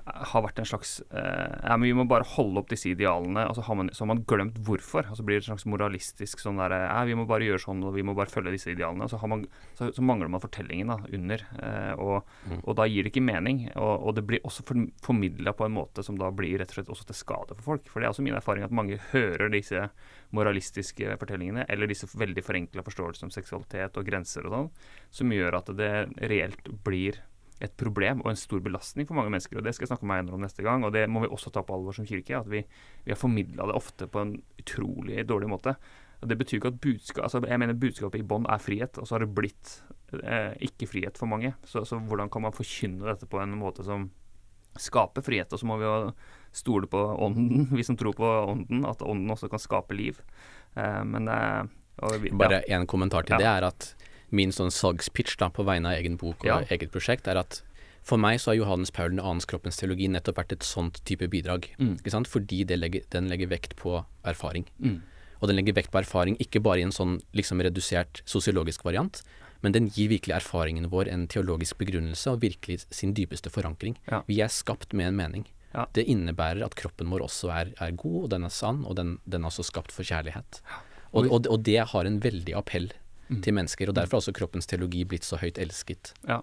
har vært en slags eh, Ja, men vi må bare holde opp disse idealene. Og så har man, så har man glemt hvorfor. Og så blir det en slags moralistisk sånn derre Ja, vi må bare gjøre sånn, og vi må bare følge disse idealene. Så, man, så, så mangler man fortellingen da, under. Eh, og, mm. og, da gir det ikke mening. Og, og det blir også for, formidla på en måte som da blir rett og slett også til skade for folk. For det er også min erfaring at mange hører disse moralistiske fortellingene, eller disse veldig forenkla forståelsene om seksualitet og grenser og sånn, som gjør at det reelt blir et problem og en stor belastning for mange mennesker. og Det skal jeg snakke med meg om neste gang. og Det må vi også ta på alvor som kirke. At vi, vi har formidla det ofte på en utrolig dårlig måte. og Det betyr ikke at budskap, altså jeg mener budskapet i bånn er frihet, og så har det blitt eh, ikke frihet for mange. Så, så, hvordan kan man forkynne dette på en måte som skaper frihet? Og så må vi jo stole på ånden, *laughs* vi som tror på ånden, at ånden også kan skape liv. Eh, men eh, vi, Bare én kommentar til ja. det er at min sånn salgspitch da, på vegne av egen bok og ja. eget prosjekt, er at for meg så har Johannes Paul den annens kroppens teologi nettopp vært et sånt type bidrag. Mm. Fordi legger, den legger vekt på erfaring. Mm. Og den legger vekt på erfaring ikke bare i en sånn liksom redusert sosiologisk variant, men den gir virkelig erfaringen vår en teologisk begrunnelse og virkelig sin dypeste forankring. Ja. Vi er skapt med en mening. Ja. Det innebærer at kroppen vår også er, er god, og den er sann, og den, den, er også skapt for kjærlighet. Og, og, og det har en veldig appell. Til mennesker. og Derfor har også kroppens teologi blitt så høyt elsket. Ja.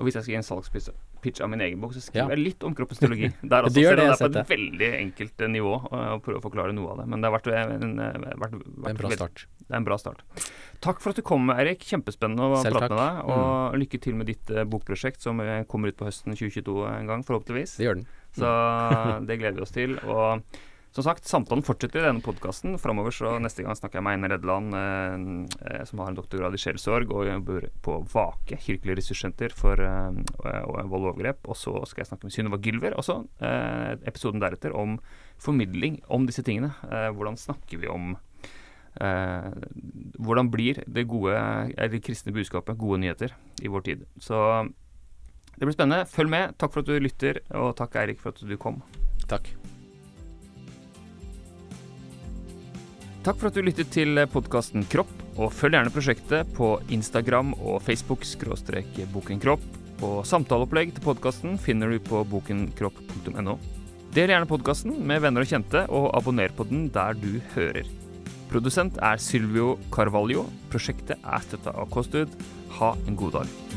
Og hvis jeg skal gi en salgspitch av min egen bok, så skriver ja. jeg litt om kroppens teologi. *laughs* Der også, det, det, det er på et veldig enkelt eh, nivå å prøve å forklare noe av det. Men det har vært en, eh, vært, vært en bra start. Det er en bra start. Takk for at du kom, Erik. Kjempespennende å Selv prate takk. med deg. Og mm. lykke til med ditt bokprosjekt, som kommer ut på høsten 2022 en gang, forhåpentligvis. Det gjør den. Så *laughs* det gleder vi oss til. Og som sagt, samtalen fortsetter i denne podkasten. Framover så neste gang snakker jeg med Einar Redland, eh, eh, som har en doktorgrad i sjelssorg og jobber på Vake, kirkelig ressurssenter for eh, vold og overgrep. Og så skal jeg snakke med Synnøve Gylver også, eh, episoden deretter, om formidling om disse tingene. Eh, hvordan snakker vi om eh, Hvordan blir det gode, det kristne budskapet gode nyheter i vår tid? Så det blir spennende. Følg med. Takk for at du lytter, og takk Eirik for at du kom. Takk. Takk for at du lyttet til podkasten Kropp, og følg gjerne prosjektet på Instagram og Facebook skråstrek bokenkropp. Og samtaleopplegg til podkasten finner du på bokenkropp.no. Del gjerne podkasten med venner og kjente, og abonner på den der du hører. Produsent er Sylvio Carvalho. Prosjektet er støtta av KOSTUD. Ha en god dag.